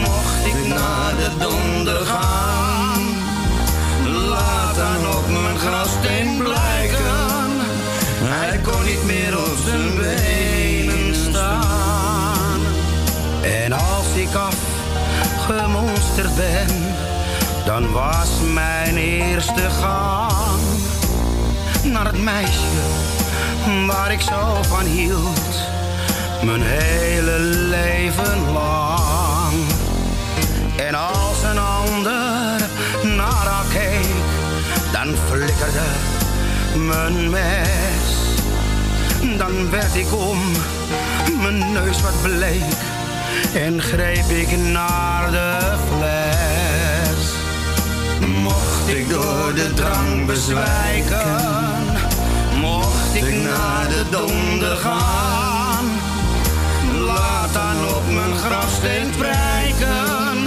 mocht ik naar de donder gaan. Laat dan op mijn grafsteen blijken. Hij kon niet meer op zijn benen staan. En als ik afgemonsterd ben, dan was mijn eerste gang naar het meisje waar ik zo van hield. Mijn hele leven lang. En als een ander naar haar keek, dan flikkerde mijn mes. Dan werd ik om mijn neus wat bleek en greep ik naar de fles. Mocht ik door de drang bezwijken, ik naar de donder gaan. Laat dan op mijn grafsteen prijken,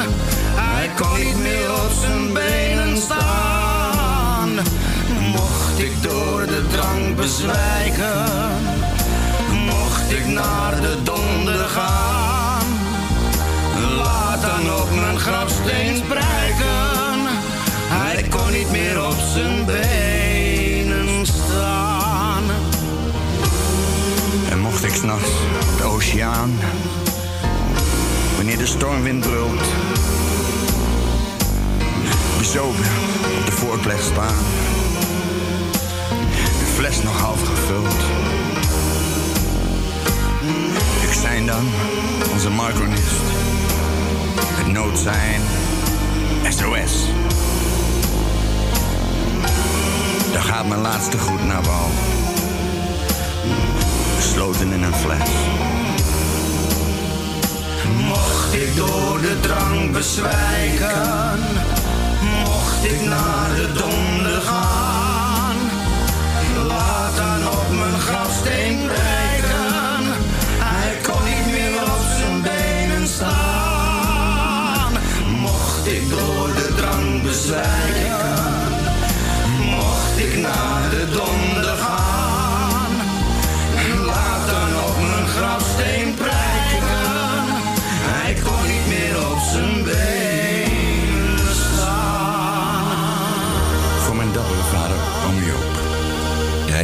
hij kon niet meer op zijn benen staan. Mocht ik door de drang bezwijken, mocht ik naar de donder gaan. Laat dan op mijn grafsteen prijken, hij kon niet meer op zijn benen ik s'nachts op de oceaan, wanneer de stormwind brult, bezopen op de voorplecht staan, de fles nog half gevuld. Ik zijn dan onze micronist, het noodzijn SOS. Daar gaat mijn laatste groet naar wal in een fles. Mocht ik door de drang bezwijken, mocht ik naar de donder gaan, laat dan op mijn grafsteen breken. Hij kon niet meer op zijn benen staan. Mocht ik door de drang bezwijken, mocht ik naar de donder gaan.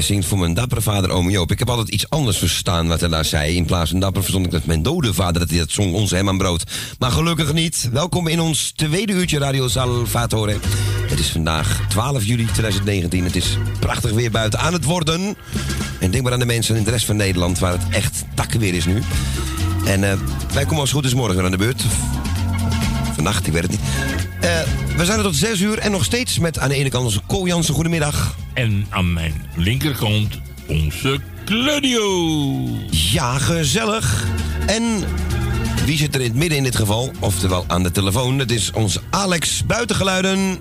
Zingt voor mijn dappere vader, oom Joop. Ik heb altijd iets anders verstaan wat hij daar zei. In plaats van dapper verstond ik dat mijn dode vader, dat hij dat zong, onze Herman Brood. Maar gelukkig niet. Welkom in ons tweede uurtje Radio Salvatore. Het is vandaag 12 juli 2019. Het is prachtig weer buiten aan het worden. En denk maar aan de mensen in de rest van Nederland, waar het echt takkenweer is nu. En eh, wij komen als goed is morgen weer aan de beurt. Vannacht, ik weet het niet. Eh, we zijn er tot 6 uur en nog steeds met aan de ene kant onze Ko Jansen. Goedemiddag. En aan mijn linkerkant onze Claudio. Ja, gezellig. En wie zit er in het midden in dit geval? Oftewel aan de telefoon. Het is onze Alex Buitengeluiden.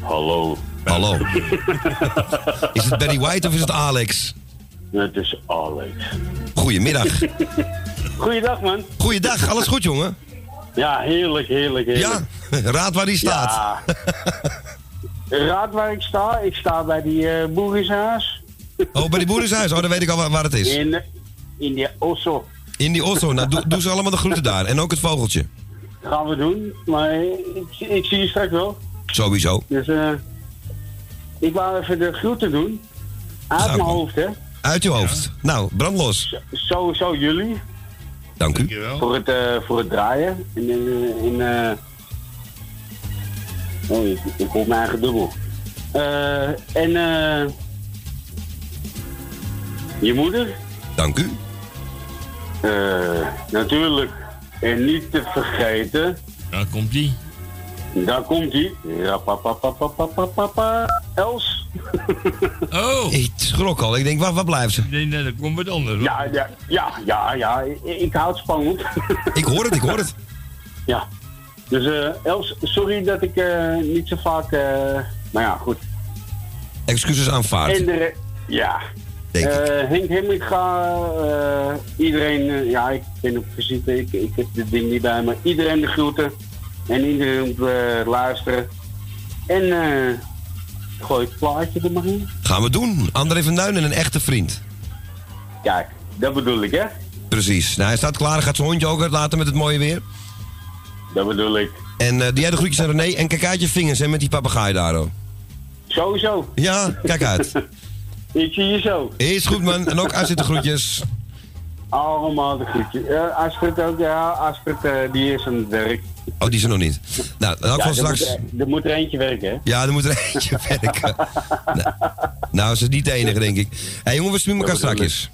Hallo. Hallo. Is het Barry White of is het Alex? Het is Alex. Goedemiddag. Goeiedag, man. Goeiedag, alles goed, jongen? Ja, heerlijk, heerlijk, heerlijk. Ja, raad waar die staat. Ja. Raad waar ik sta? Ik sta bij die eh boerenhuis. Oh, bij die boerenhuis. Oh, dan weet ik al waar, waar het is. In, de- in die Osso. In die Osso. Nou, doe, doe ze allemaal de groeten daar. En ook het vogeltje. Gaan we doen, maar ik, ik zie je straks wel. Sowieso. Dus eh ik wou even de groeten doen. Uit Gaan mijn hoofd, hè. Uit je hoofd. Nou, brandlos. Sowieso jullie. Dank u. Voor het, eh, voor het draaien. En, eh, en, eh, oh, ik, ik hoor mijn eigen dubbel. Eh, en eh, je moeder. Dank u. Eh, natuurlijk. En niet te vergeten. Daar komt ie. Daar komt hij. Ja, papa, papa, papa, papa. Els. Oh. Ik schrok al. Ik denk, waar, waar blijft ze? Nee, nee, dat komt wat anders. Ja, ja, ja, ja, ja. Ik, ik hou het spannend. Ik hoor het, ik hoor het. Ja. Dus eh, Els, sorry dat ik eh, niet zo vaak... eh maar ja, goed. Excuses aanvaard. En de ja. Denk Eh, Henk Hemminga, eh iedereen, ja, ik ben op visite, ik, ik heb dit ding niet bij me. Iedereen de groeten en iedereen moet luisteren. En eh gooi het plaatje er maar in. Gaan we doen. André van Duin en een echte vriend. Kijk, dat bedoel ik, hè? Precies. Nou, hij staat klaar. Hij gaat zijn hondje ook uitlaten met het mooie weer. Dat bedoel ik. En eh die jij de groetjes aan René. En kijk uit je vingers, hè, met die papegaai daar, hoor. Sowieso. Ja, kijk uit. Ik zie je zo. Is goed, man. En ook uitzitten groetjes. Allemaal de groetjes. Uh, Astrid ook, ja, Astrid eh, die is aan het werk. Oh, die is er nog niet. Nou, dan ook Ja, van er straks... moet er- Er moet er eentje werken, hè? Ja, er moet er eentje werken. nou, nou, ze is niet de enige, denk ik. Hé, hey, jongen, we spreken elkaar strakjes.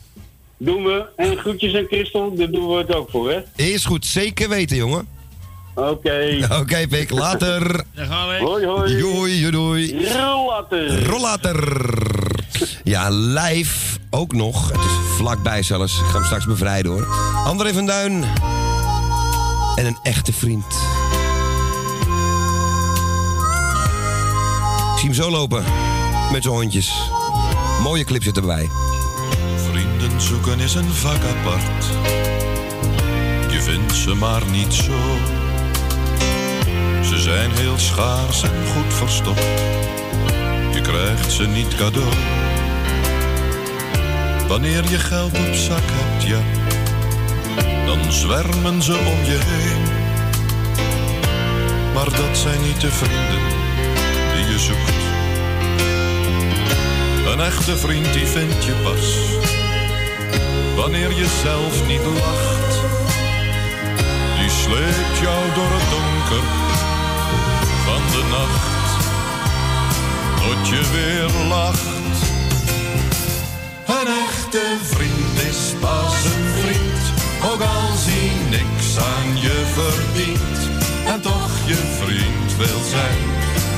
Doen we. En groetjes aan Christel, daar doen we het ook voor, hè? Is goed, zeker weten, jongen. Oké. Oké, Pik, later. Daar gaan we. Hoi, hoi. Doei, doei. Rollater. Rollater. Ja, live ook nog. Het is vlakbij zelfs. Ik ga hem straks bevrijden hoor. André van Duin. En een echte vriend. Ik zie hem zo lopen. Met zijn hondjes. Mooie clip zit erbij. Vrienden zoeken is een vak apart. Je vindt ze maar niet zo. Ze zijn heel schaars en goed verstopt. Je krijgt ze niet cadeau. Wanneer je geld op zak hebt, ja, dan zwermen ze om je heen. Maar dat zijn niet de vrienden die je zoekt. Een echte vriend die vind je pas wanneer je zelf niet lacht. Die sleept jou door het donker van de nacht, tot je weer lacht. Een echte vriend is pas ook als hij niks aan je verdient. En toch je vriend wil zijn,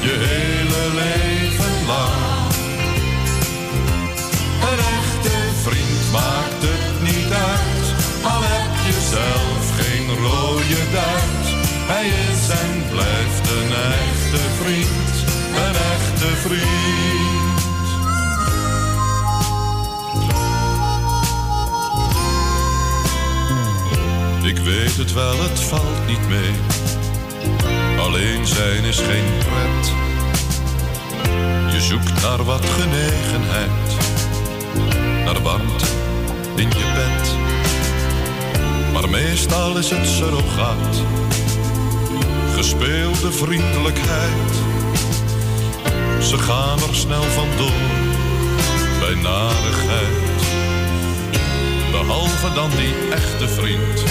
je hele leven lang. Een echte vriend maakt het niet uit, al heb je zelf geen rode duit. Hij is en blijft een echte vriend, een echte vriend. Ik weet het wel, het valt niet mee. Alleen zijn is geen pret. Je zoekt naar wat genegenheid, naar warmte in je bed. Maar meestal is het surrogaat, gespeelde vriendelijkheid. Ze gaan er snel vandoor bij narigheid. Behalve dan die echte vriend,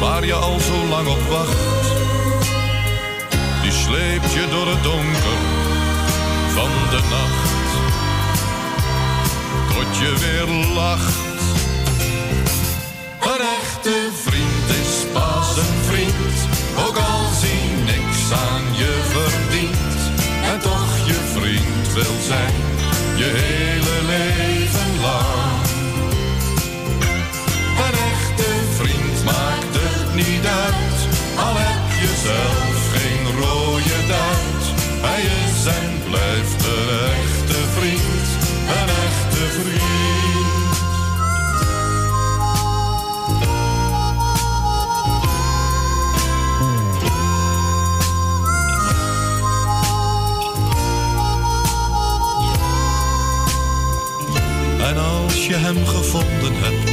waar je al zo lang op wacht. Die sleept je door het donker van de nacht, tot je weer lacht. Een echte vriend is pas een vriend, ook al zie niks aan je verdient. En toch je vriend wil zijn, je hele leven lang. Al heb je zelf geen rode duit. Hij is en blijft een echte vriend, een echte vriend. En als je hem gevonden hebt,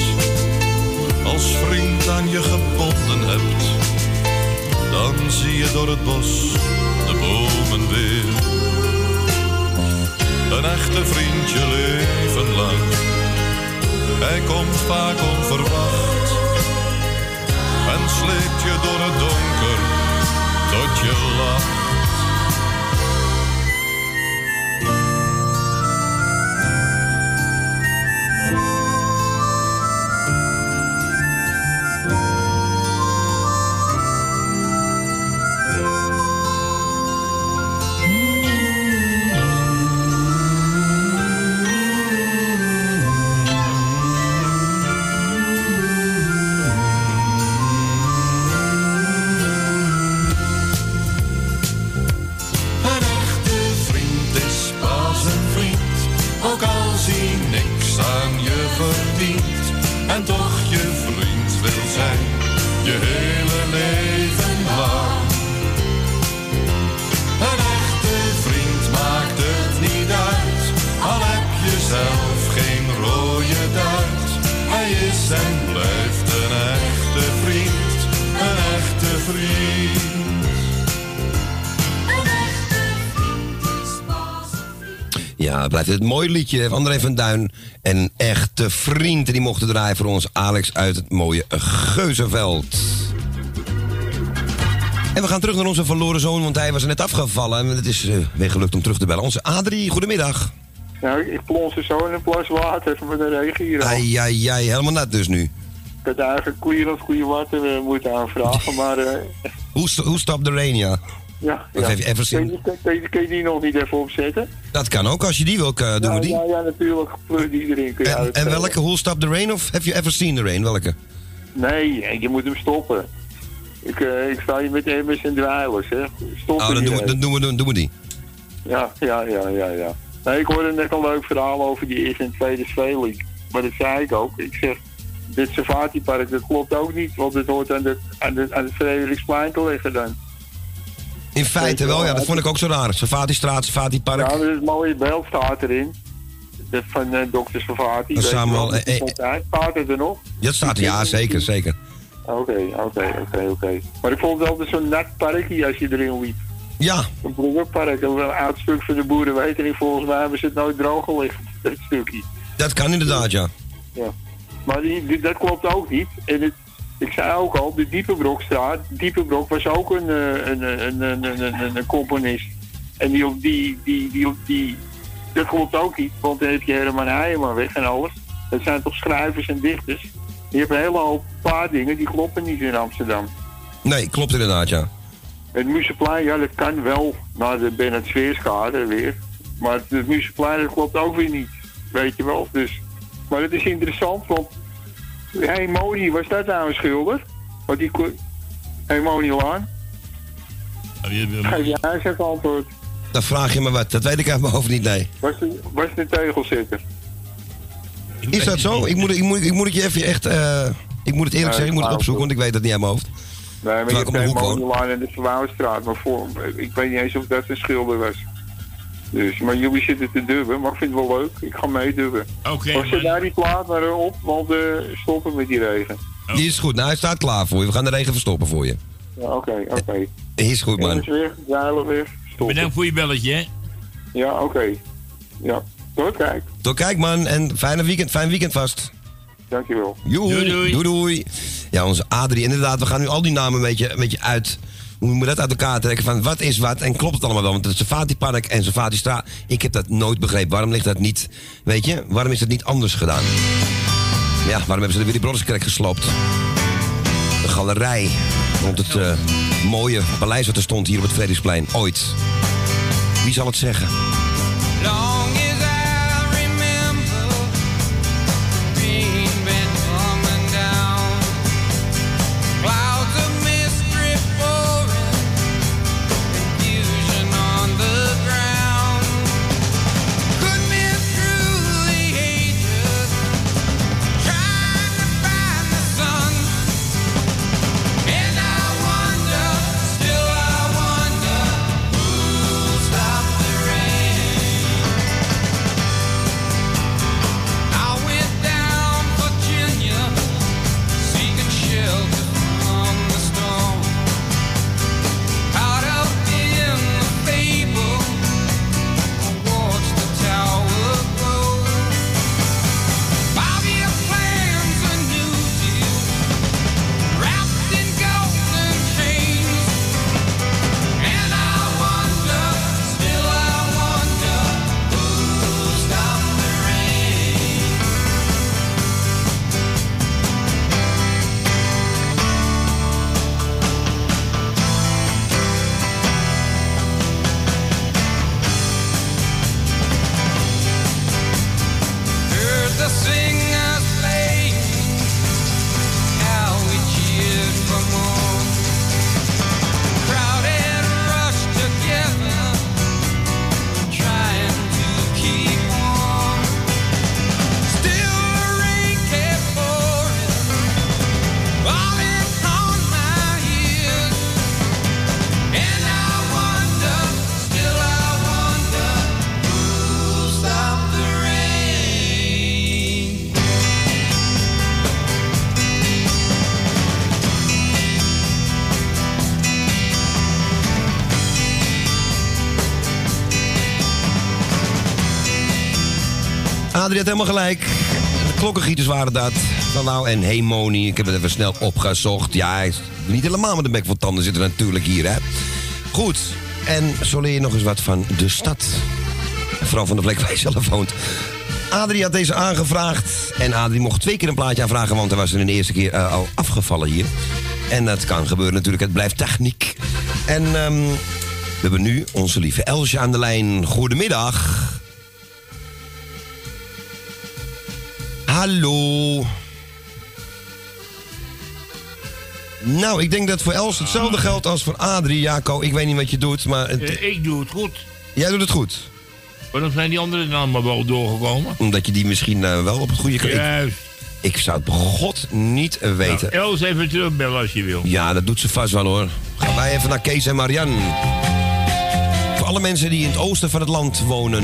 als vriend aan je gebonden hebt, dan zie je door het bos de bomen weer. Een echte vriend je leven lang, hij komt vaak onverwacht en sleept je door het donker tot je lacht. Het mooie liedje van André van Duin. En echte vriend. En die mochten draaien voor ons Alex uit het mooie Geuzenveld. En we gaan terug naar onze verloren zoon, want hij was er net afgevallen. En het is eh, weer gelukt om terug te bellen. Onze Adrie, goedemiddag. Nou, ik plons er zo in een plas water even met een regen hier. Ai, ai, ai, helemaal nat dus nu. Ik had eigenlijk koeien of goede water eh, moeten aanvragen, maar eh, Hoe, hoe stapt de rain, ja? Ja. Ja. even zin. je- kun, je- kun je die nog niet even opzetten? Dat kan ook, als je die wil, eh, doen ja, we die. Ja, ja, natuurlijk. Plug die erin kun je En, welke, Hoe Stop the Rain of have you ever seen the rain? Welke? Nee, je moet hem stoppen. Ik, eh, ik sta hier met Emmers en Dweilers, hè. Stop Oh, er dan doen we, dan doen we, dan doen we die. Ja, ja, ja, ja, ja. Nee, ik hoorde net een leuk verhaal over die eerste en tweede speling. Maar dat zei ik ook. Ik zeg, dit Safati-park, dat klopt ook niet. Want het hoort aan, de, aan, de, aan het Frederiksplein te liggen dan. In feite wel, ja, dat vond ik ook zo raar. Safati-straat, Safati-park. Ja, maar het mooie beeld staat erin. Van. Safati. Dat weet je Samuel, wel, met die eh, eh. Staat het er nog? Dat staat er, ja, zeker, zeker. Oké, oké, oké, oké. Maar ik vond het altijd zo'n nat parkje als je erin liep. Ja. Een bloemenpark, een oud stuk van de niet. Volgens mij hebben ze het nooit droog gelegd, dat stukje. Dat kan inderdaad, ja. Ja. Maar die, die- dat klopt ook niet. En het, ik zei ook al, de Diepenbrokstraat, Diepenbrok was ook een, eh, een, een, een, een, componist. En die, die, die, die, die, dat klopt ook niet, want dan heb je Herman Heijerman weg en alles. Dat zijn toch schrijvers en dichters. Je hebt een hele hoop paar dingen die kloppen niet in Amsterdam. Nee, klopt inderdaad, ja. Het Museplein, ja, dat kan wel naar de Bernard Sveerskade weer. Maar het Museplein, dat klopt ook weer niet. Weet je wel, dus... Maar het is interessant, want... Hey Moni, was dat nou een schilder? Want die... ko- Hey Moni Laan? Geef eens even antwoord. Dan vraag je me wat, dat weet ik uit mijn hoofd niet, nee. Was het, was tegelzetter? Is dat zo? Ik moet, ik moet, ik moet het je even echt... eh, ik moet het eerlijk Nee, zeggen, ik moet het opzoeken, want ik weet dat niet uit mijn hoofd. Nee, maar je hebt de de woon. Monielaan en de Verwouwstraat. Maar voor, ik weet niet eens of dat een schilder was. Dus, maar jullie zitten te dubben, maar ik vind het wel leuk. Ik ga meedubben. Oké, maar zet man. daar die plaat maar eh, op, want eh stoppen met die regen. Die is goed. Nou, hij staat klaar voor je. We gaan de regen verstoppen voor je. Ja, oké, oké. Is goed, man. Is zeilen weg, stoppen. Bedankt voor je belletje, hè. Ja, oké. Ja, tot kijk. Tot kijk, man. En fijne weekend, fijn weekend vast. Dankjewel. Joe. Doei, doei. doei, doei. Ja, onze Adrie. Inderdaad, we gaan nu al die namen een beetje, een beetje uit... Hoe moet dat uit elkaar trekken? Van wat is wat? En klopt het allemaal wel? Want het Safati Park en Safati Straat... Ik heb dat nooit begrepen. Waarom ligt dat niet... Weet je? Waarom is dat niet anders gedaan? Ja, waarom hebben ze de Willy Broderskerk gesloopt? De galerij. Rond het eh, mooie paleis wat er stond hier op het Vredesplein. Ooit. Wie zal het zeggen? Adrie had helemaal gelijk. De klokkengieters waren dat. Van nou en Hemoni. Ik heb het even snel opgezocht. Ja, hij niet helemaal met een bek vol tanden zitten natuurlijk hier, hè. Goed. En zo leer je nog eens wat van de stad. Vooral van de plek waar zelf woont. Adrie had deze aangevraagd. En Adrie mocht twee keer een plaatje aanvragen, want hij was er de eerste keer eh, al afgevallen hier. En dat kan gebeuren natuurlijk, het blijft techniek. En ehm, we hebben nu onze lieve Elsje aan de lijn. Goedemiddag. Hallo. Nou, ik denk dat voor Els hetzelfde geldt als voor Adrie. Jaco, ik weet niet wat je doet, maar... het- Eh, ik doe het goed. Jij doet het goed. Waarom zijn die anderen dan maar wel doorgekomen? Omdat je die misschien eh, wel op het goede... Ik, Juist. ik zou het begot niet eh, weten. Nou, Els even terugbellen als je wil. Ja, dat doet ze vast wel hoor. Gaan wij even naar Kees en Marian. Voor alle mensen die in het oosten van het land wonen.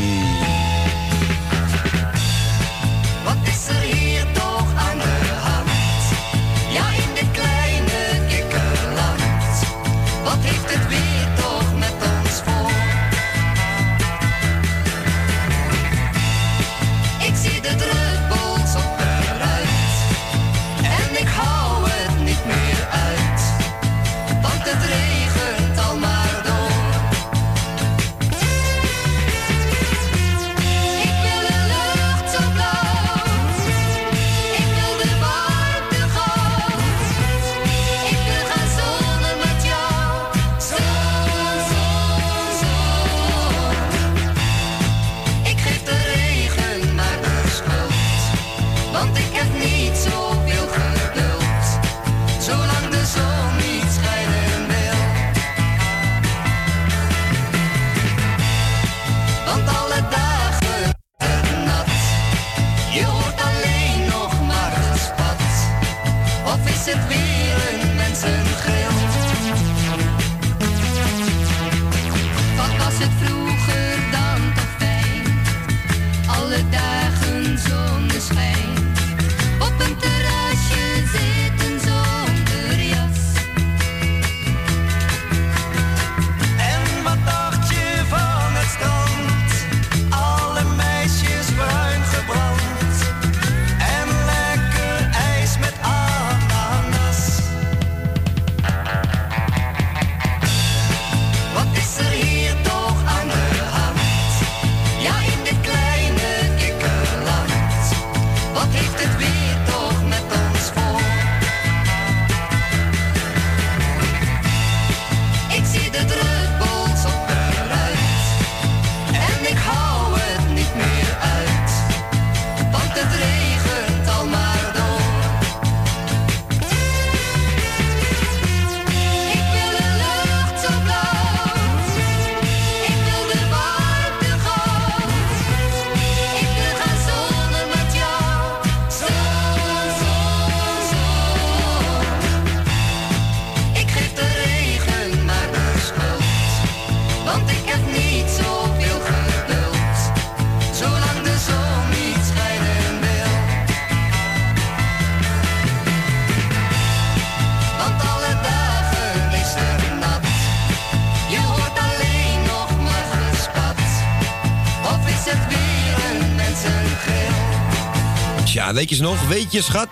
Weet je ze nog? Weet je, schat?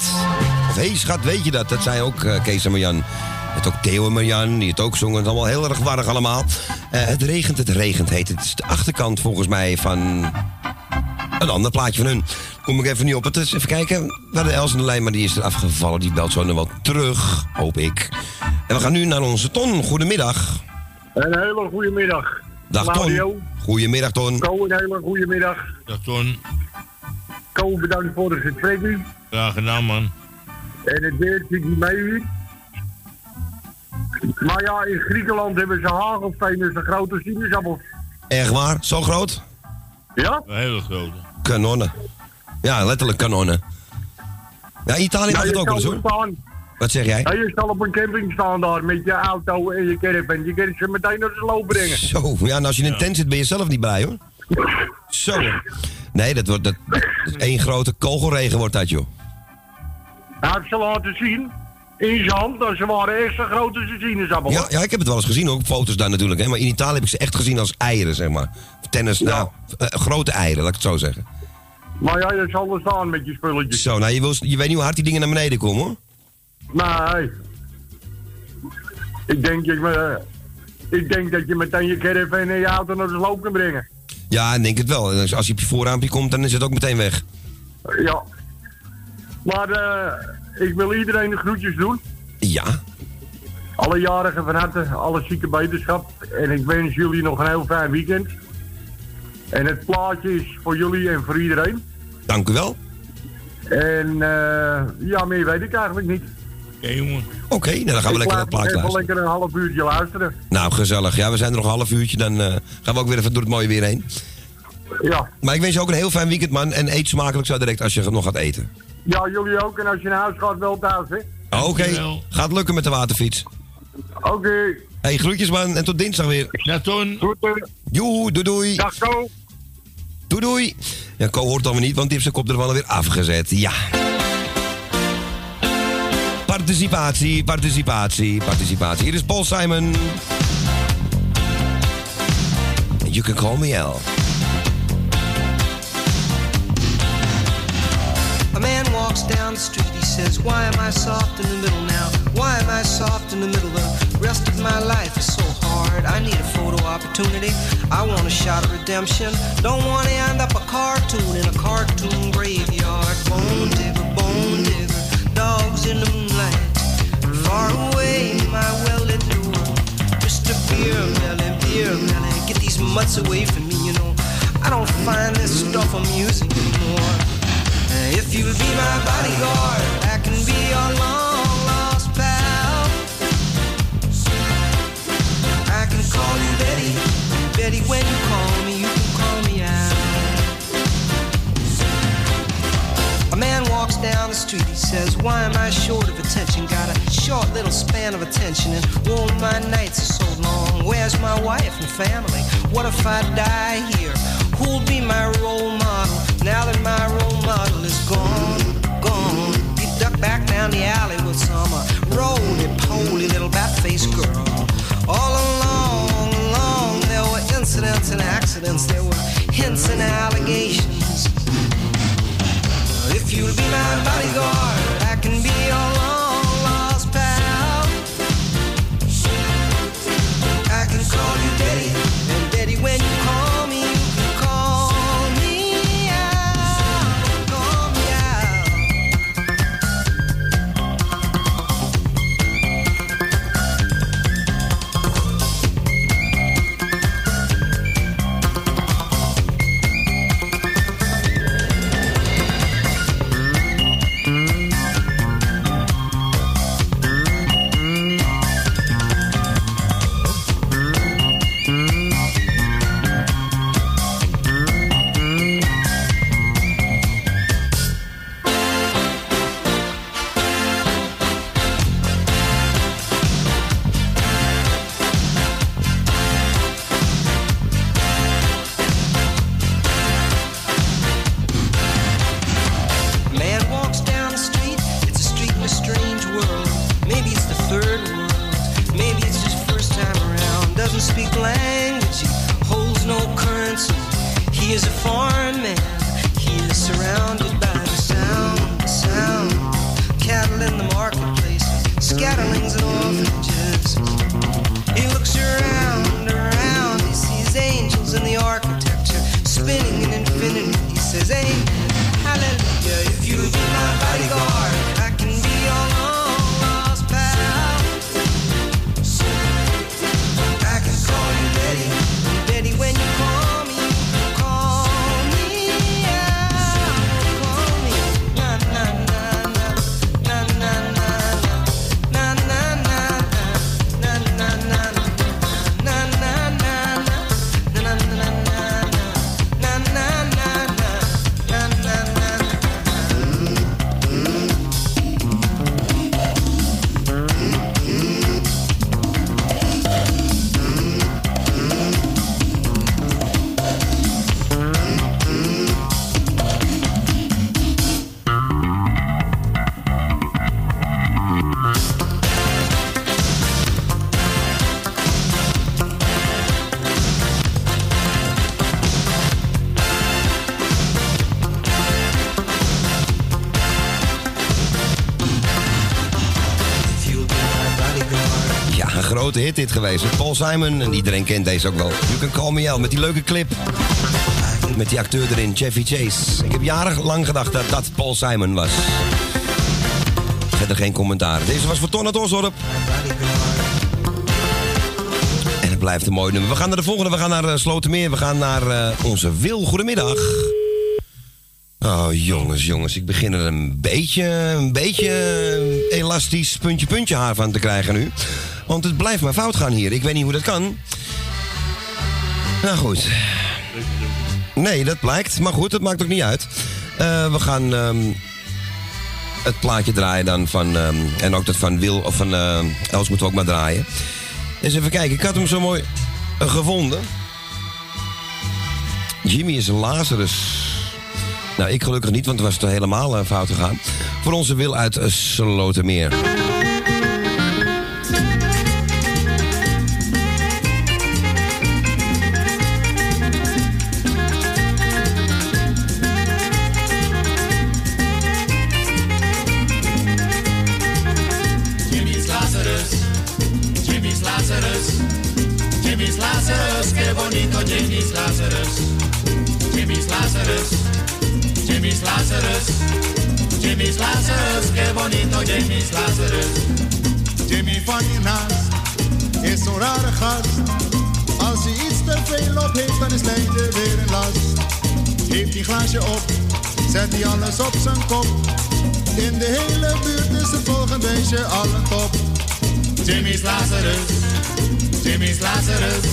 Of hé, hey, schat, weet je dat? Dat zei ook eh, Kees en Marjan. Het ook Theo en Marjan, die het ook zongen. Het is allemaal heel erg warrig allemaal. Eh, het regent, het regent heet het. Het is de achterkant volgens mij van een ander plaatje van hun. Kom ik even niet op. Het is, even kijken. We hadden Els in de lijn, maar die is er afgevallen. Die belt zo nog wel terug, hoop ik. En we gaan nu naar onze Ton. Goedemiddag. Een hele goede middag. Dag. Ton. Goedemiddag Ton. Ko, een hele goede middag. Dag Ton. Ko, bedankt voor de vertrekking. Graag gedaan, man. En het weer zit niet mee. Maar ja, in Griekenland hebben ze hagelstenen zo grote sinaasappels. Echt waar? Zo groot? Ja? Een hele grote. Kanonnen. Ja, letterlijk kanonnen. Ja, Italië mag Ja, het ook wel eens kan hoor. staan. Wat zeg jij? Ja, je zal op een camping staan daar met je auto en je caravan. Je kan ze meteen naar de sloop brengen. Zo, ja, en als je in een tent zit ben je zelf niet blij hoor. Zo. Nee, dat wordt dat, is één grote kogelregen wordt dat joh. Hij heeft ze laten zien in zijn hand. dat Ze waren echt zo groot als de sinaasappel. Ja, ja, ik heb het wel eens gezien, ook foto's daar natuurlijk. Hè. Maar in Italië heb ik ze echt gezien als eieren, zeg maar. Tennis, nou, eh, grote eieren, laat ik het zo zeggen. Maar ja, je zal er staan met je spulletjes. Zo, nou, je, wil, je weet niet hoe hard die dingen naar beneden komen hoor. Nee. Ik denk, ik, eh, ik denk dat je meteen je caravan en je auto naar de sloop kan brengen. Ja, ik denk het wel. Als je op je voorraampje komt, dan is het ook meteen weg. Ja. Maar eh, ik wil iedereen de groetjes doen. Ja. Alle jarigen van harte, alle zieke beterschap. En ik wens jullie nog een heel fijn weekend. En het plaatje is voor jullie en voor iedereen. Dank u wel. En eh, ja, meer weet ik eigenlijk niet. Ja, jongen. Oké, nou dan gaan we lekker naar het plaatje even luisteren. lekker een half uurtje luisteren. Nou, gezellig. Ja, we zijn er nog een half uurtje, dan eh, gaan we ook weer even door het mooie weer heen. Ja. Maar ik wens je ook een heel fijn weekend, man. En eet smakelijk zo direct als je nog gaat eten. Ja, jullie ook. En als je naar huis gaat, wel thuis, hè? Oké, gaat lukken met de waterfiets. Oké. Hey, groetjes man en tot dinsdag weer. Ja, Ton. Joe, doei doei. Dag Ko. Doei doei. Ja, Ko hoort dan weer niet, want die heeft zijn kop er wel weer afgezet. Ja. Participatie, participatie, participatie. Hier is Paul Simon. You can call me L. A man walks down the street, he says, Why am I soft in the middle now? Why am I soft in the middle? The rest of my life is so hard. I need a photo opportunity. I want a shot of redemption. Don't want to end up a cartoon in a cartoon graveyard. Bone digger, bone digger, dogs in the. Far away, my well-lit lure. Mr. Beer Melly, Beer Melly, get these mutts away from me, you know. I don't find this stuff amusing anymore. If you'll be my bodyguard, I can be your long lost pal. I can call you Betty, Betty. When you call me, down the street, he says, Why am I short of attention? Got a short little span of attention, and oh, my nights are so long. Where's my wife and family? What if I die here? Who'll be my role model now that my role model is gone? Gone. He ducked back down the alley with some uh, roly-poly little bat-faced girl. All along, along, there were incidents and accidents. There were hints and allegations. If you'll be my bodyguard, I can be your long lost pal. I can call you grote hit dit geweest. Paul Simon, en iedereen kent deze ook wel. You Can Call Me Out, met die leuke clip. Met die acteur erin, Chevy Chase. Ik heb jarenlang gedacht dat dat Paul Simon was. Verder geen commentaar. Deze was voor Ton uit Osdorp. En het blijft een mooi nummer. We gaan naar de volgende. We gaan naar uh, Slotermeer. We gaan naar eh, onze Wil. Goedemiddag. Oh, jongens, jongens. Ik begin er een beetje, een beetje elastisch puntje, puntje haar van te krijgen nu. Want het blijft maar fout gaan hier. Ik weet niet hoe dat kan. Nou goed. Nee, dat blijkt. Maar goed, dat maakt ook niet uit. Eh, we gaan ehm, het plaatje draaien dan van... ehm, en ook dat van Wil of van eh, Els moeten we ook maar draaien. Eens even kijken. Ik had hem zo mooi eh, gevonden. Jimmy is een Lazarus. Nou, ik gelukkig niet, want het was helemaal fout gegaan. Voor onze Wil uit Slotermeer. Lazarus, Jimmy's Lazarus, qué bonito Jimmy's Lazarus. Jimmy van je naast is zo'n rare gast. Als hij iets te veel op heeft, dan is lijden weer een last. Heeft hij glaasje op, zet hij alles op zijn kop. In de hele buurt is het volgende beestje al een top. Jimmy's Lazarus, Jimmy's Lazarus,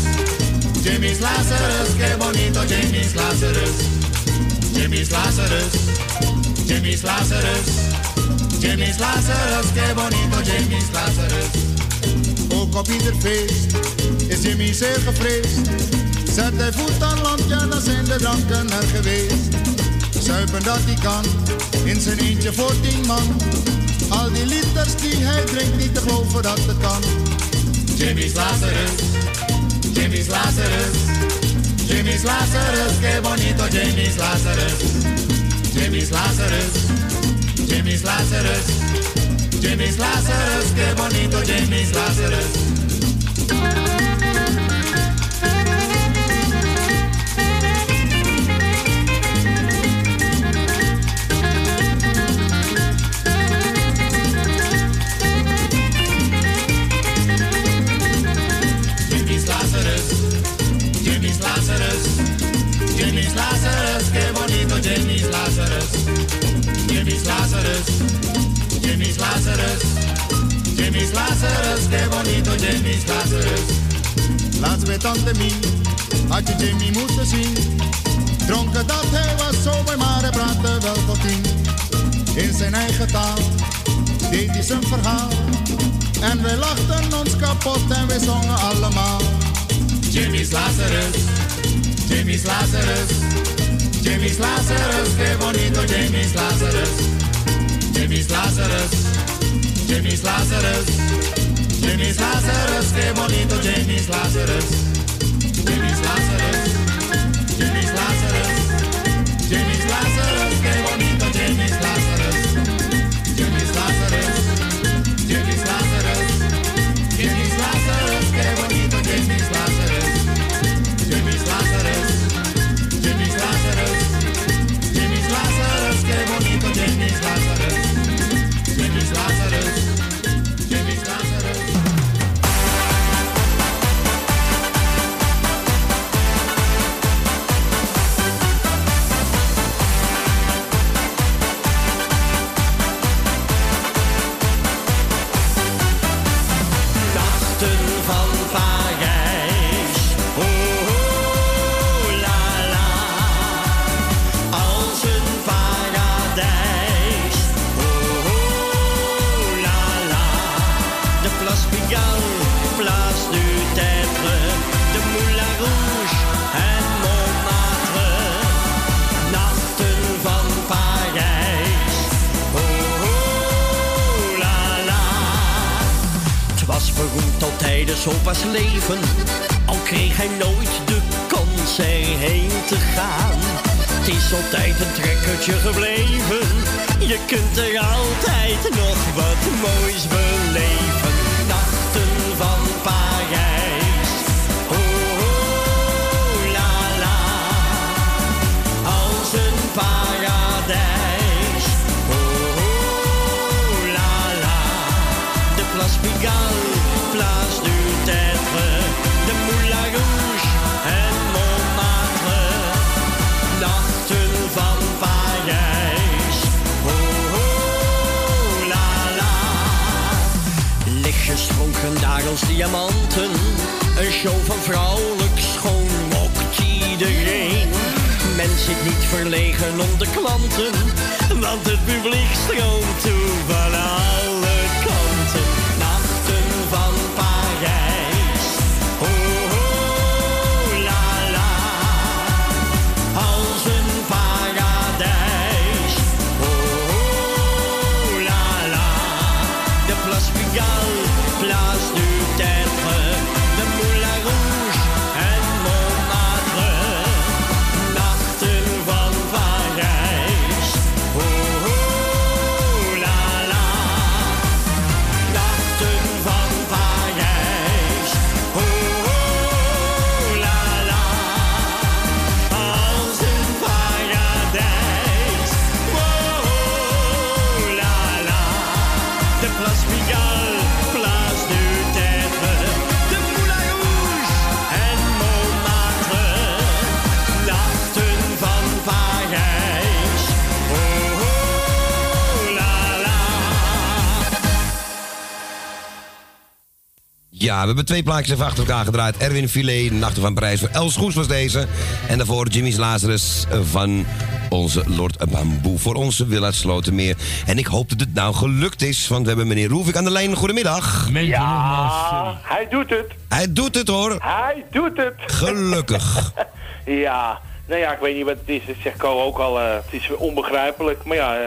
Jimmy's Lazarus, qué bonito Jimmy's Lazarus, Jimmy's Lazarus, Jimmy's Lazarus, Jimmy's Lazarus, qué bonito Jimmy's Lazarus. Ook op ieder feest is Jimmy zeer gevreesd. Zet hij voet aan land, ja dan zijn de dranken er geweest. Zuipen dat hij kan, in zijn eentje voor tien man. Al die liters die hij drinkt, niet te geloven dat het kan. Jimmy's Lazarus, Jimmy's Lazarus, Jimmy's Lazarus, qué bonito Jimmy's Lazarus, Jimmy's Lazarus, Jimmy's Lazarus, Jimmy's Lazarus, qué bonito Jimmy's Lazarus. Lazarus, qué bonito Jimmy's Lazarus. Laatst bij Tante Mie had je Jimmy moeten zien. Dronken dat hij was mooi, maar hij praatte wel tot tien. In zijn eigen taal deed hij zijn verhaal. En wij lachten ons kapot en wij zongen allemaal. Jimmy's Lazarus, Jimmy's Lazarus, Jimmy's Lazarus, qué bonito Jimmy's Lazarus, Jimmy's Lazarus, Jimmy's Lazarus, Jimmy's Lazarus, qué bonito Jimmy's Lazarus, Jimmy's Lazarus, Jimmy's Lazarus, Jimmy's Lazarus, trekkertje gebleven. Je kunt diamanten. Een show van vrouwelijk schoon mokt iedereen. Men zit niet verlegen om de klanten, want het publiek stroomt toe Ja, we hebben twee plaatjes even achter elkaar gedraaid. Erwin Filet, Nachten van Parijs voor Els Goes was deze. En daarvoor Jimmy's Lazarus van onze Lord Bamboe voor onze Villa Slotermeer. En ik hoop dat het nou gelukt is, want we hebben meneer Roefik aan de lijn. Goedemiddag. Ja, hij doet het. Hij doet het hoor. Hij doet het. Gelukkig. ja, nou ja, ik weet niet wat het is. Dat zegt Co ook al. eh, het is onbegrijpelijk. Maar ja, eh,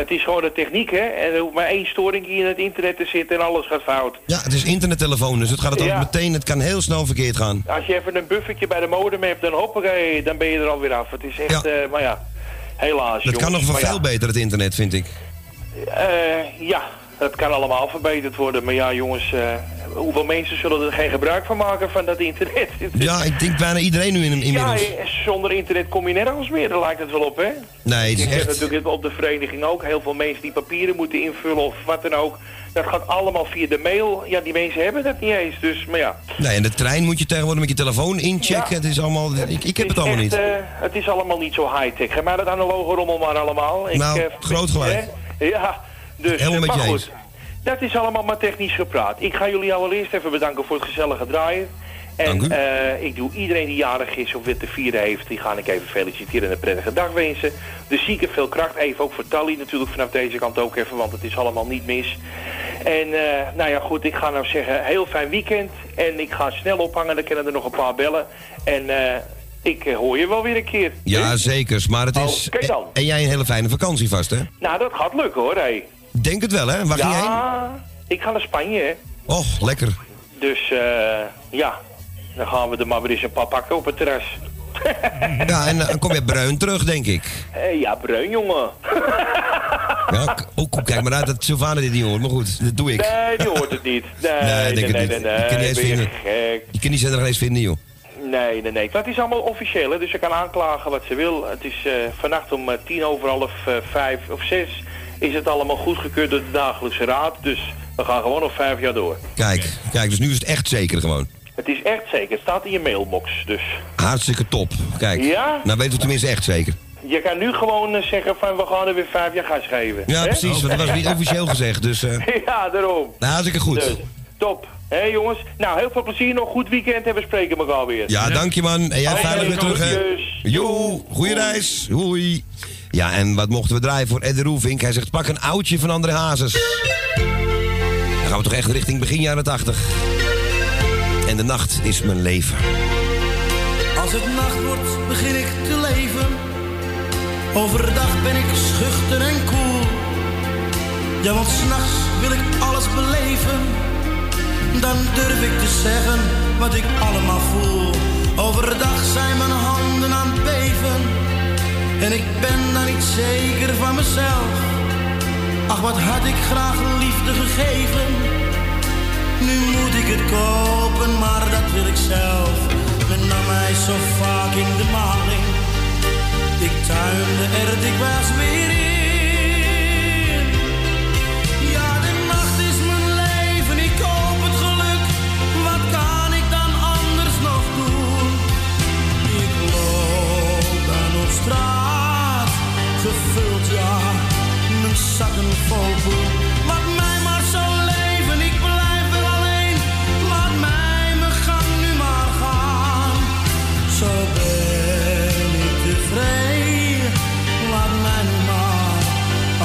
het is gewoon de techniek, hè. En er hoeft maar één storing in het internet te zitten en alles gaat fout. Ja, het is internettelefoon, dus het gaat het ook Ja. meteen, het kan heel snel verkeerd gaan. Als je even een buffertje bij de modem hebt, dan hoppakee, dan ben je er alweer af. Het is echt, eh, maar ja, helaas. Dat kan nog wel ja. veel beter, het internet, vind ik. Eh, ja, dat kan allemaal verbeterd worden. Maar ja, jongens, eh, hoeveel mensen zullen er geen gebruik van maken van dat internet? Ja, ik denk bijna iedereen nu in, Ja, inmiddels. eh, zonder internet kom je nergens meer, daar lijkt het wel op, hè? Nee, het is Ik echt... natuurlijk op de vereniging ook. Heel veel mensen die papieren moeten invullen of wat dan ook. Dat gaat allemaal via de mail. Ja, die mensen hebben dat niet eens. Dus, maar ja. Nee, en de trein moet je tegenwoordig met je telefoon inchecken. Het is allemaal... Ik, ik heb het allemaal Echt, niet. eh, het is allemaal niet zo high-tech. Geef mij dat analoge rommel maar allemaal. Nou, eh, groot gelijk. hè? Ja, dus... Helemaal eh, met maar je goed. eens. Dat is allemaal maar technisch gepraat. Ik ga jullie allereerst even bedanken voor het gezellige draaien. En eh, ik doe iedereen die jarig is of weer te vieren heeft, die ga ik even feliciteren en een prettige dag wensen. De zieken veel kracht, even ook voor Tally natuurlijk vanaf deze kant ook even, want het is allemaal niet mis. En eh, nou ja goed, ik ga nou zeggen, heel fijn weekend. En ik ga snel ophangen, dan kunnen er nog een paar bellen. En ik hoor je wel weer een keer. Ja, zeker. Maar het is... Oké dan. En jij een hele fijne vakantie vast, hè? Nou, dat gaat lukken hoor, hé. Denk het wel, hè? Waar ging je heen? Ja, ik ga naar Spanje. Och, lekker. Dus eh, ja, dan gaan we er maar weer eens een paar pakken op het terras. Ja, en dan kom je bruin terug, denk ik. Eh, ja, bruin, jongen. Ja, k- oh, kijk maar uit dat Sylvana dit niet hoort. Maar goed, dat doe ik. Nee, die hoort het niet. Nee, Nee, nee, denk nee, het nee, niet. nee, Je kan niet eens vinden. gek? Je zender eens vinden, joh. Nee, nee, nee. Het is allemaal officieel, hè, dus ze kan aanklagen wat ze wil. Het is eh, vannacht om eh, tien over half eh, vijf of zes is het allemaal goedgekeurd door de dagelijkse raad. Dus we gaan gewoon nog vijf jaar door. Kijk, kijk, dus nu is het echt zeker gewoon. Het is echt zeker. Het staat in je mailbox, dus... Hartstikke top. Kijk, Ja? nou weten we tenminste echt zeker. Je kan nu gewoon eh, zeggen van we gaan er weer vijf jaar gas geven. Ja, hè? precies, want dat was niet officieel gezegd. Dus, eh ja, daarom. nou, hartstikke goed. Dus, top. Hé jongens, nou heel veel plezier nog. Goed weekend en we spreken elkaar weer. Ja, dank je man. En jij veilig weer terug, hè? Jo, goeie reis. Hoi. Ja, en wat mochten we draaien voor Ed Roefink? Hij zegt, pak een oudje van André Hazes. Dan gaan we toch echt richting begin jaren 80. En de nacht is mijn leven. Als het nacht wordt, begin ik te leven. Overdag ben ik schuchter en koel. Ja, want s'nachts wil ik alles beleven. dan durf ik te zeggen wat ik allemaal voel. Overdag zijn mijn handen aan het en ik ben dan niet zeker van mezelf. Ach, wat had ik graag liefde gegeven. Nu moet ik het kopen, maar dat wil ik zelf. Men nam mij zo vaak in de maling. Ik tuinde er dikwijls weer in. Ja, de nacht is mijn leven, ik koop het geluk. Wat kan ik dan anders nog doen? Ik loop dan op straat, ik blijf er alleen. Laat mij mijn gang nu maar gaan. Zo ben ik tevreden. Laat mij maar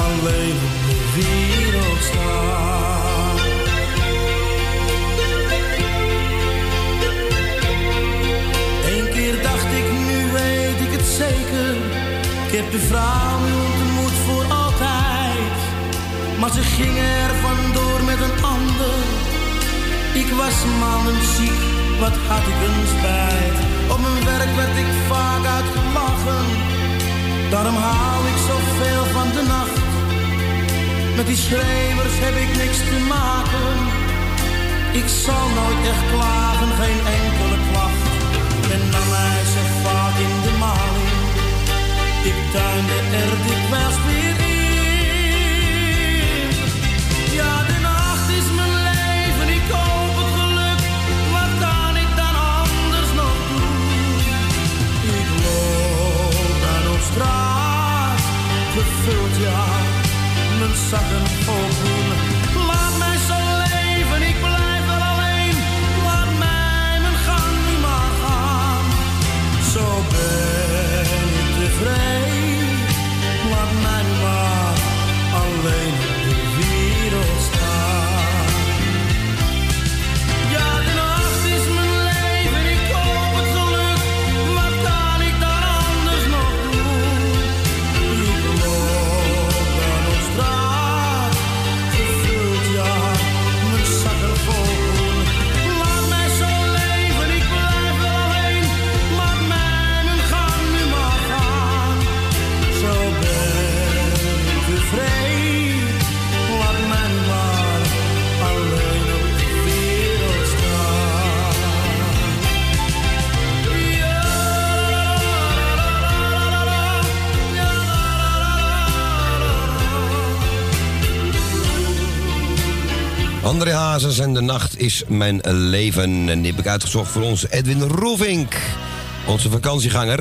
alleen op de wereld staan. Eén keer dacht ik, nu weet ik het zeker. Ik heb de vrouw Maar ze ging er vandoor met een ander. Ik was ziek, wat had ik een spijt. Op mijn werk werd ik vaak uitgelachen. Daarom hou ik zoveel van de nacht. Met die schreeuwers heb ik niks te maken. Ik zal nooit echt klagen, geen enkele klacht. Men nam mij zo vaak in de maling. Ik tuinde er dikwijls weer gevuld ja, mijn zakken André Hazes en de nacht is mijn leven. En die heb ik uitgezocht voor ons Edwin Roevink, onze vakantieganger.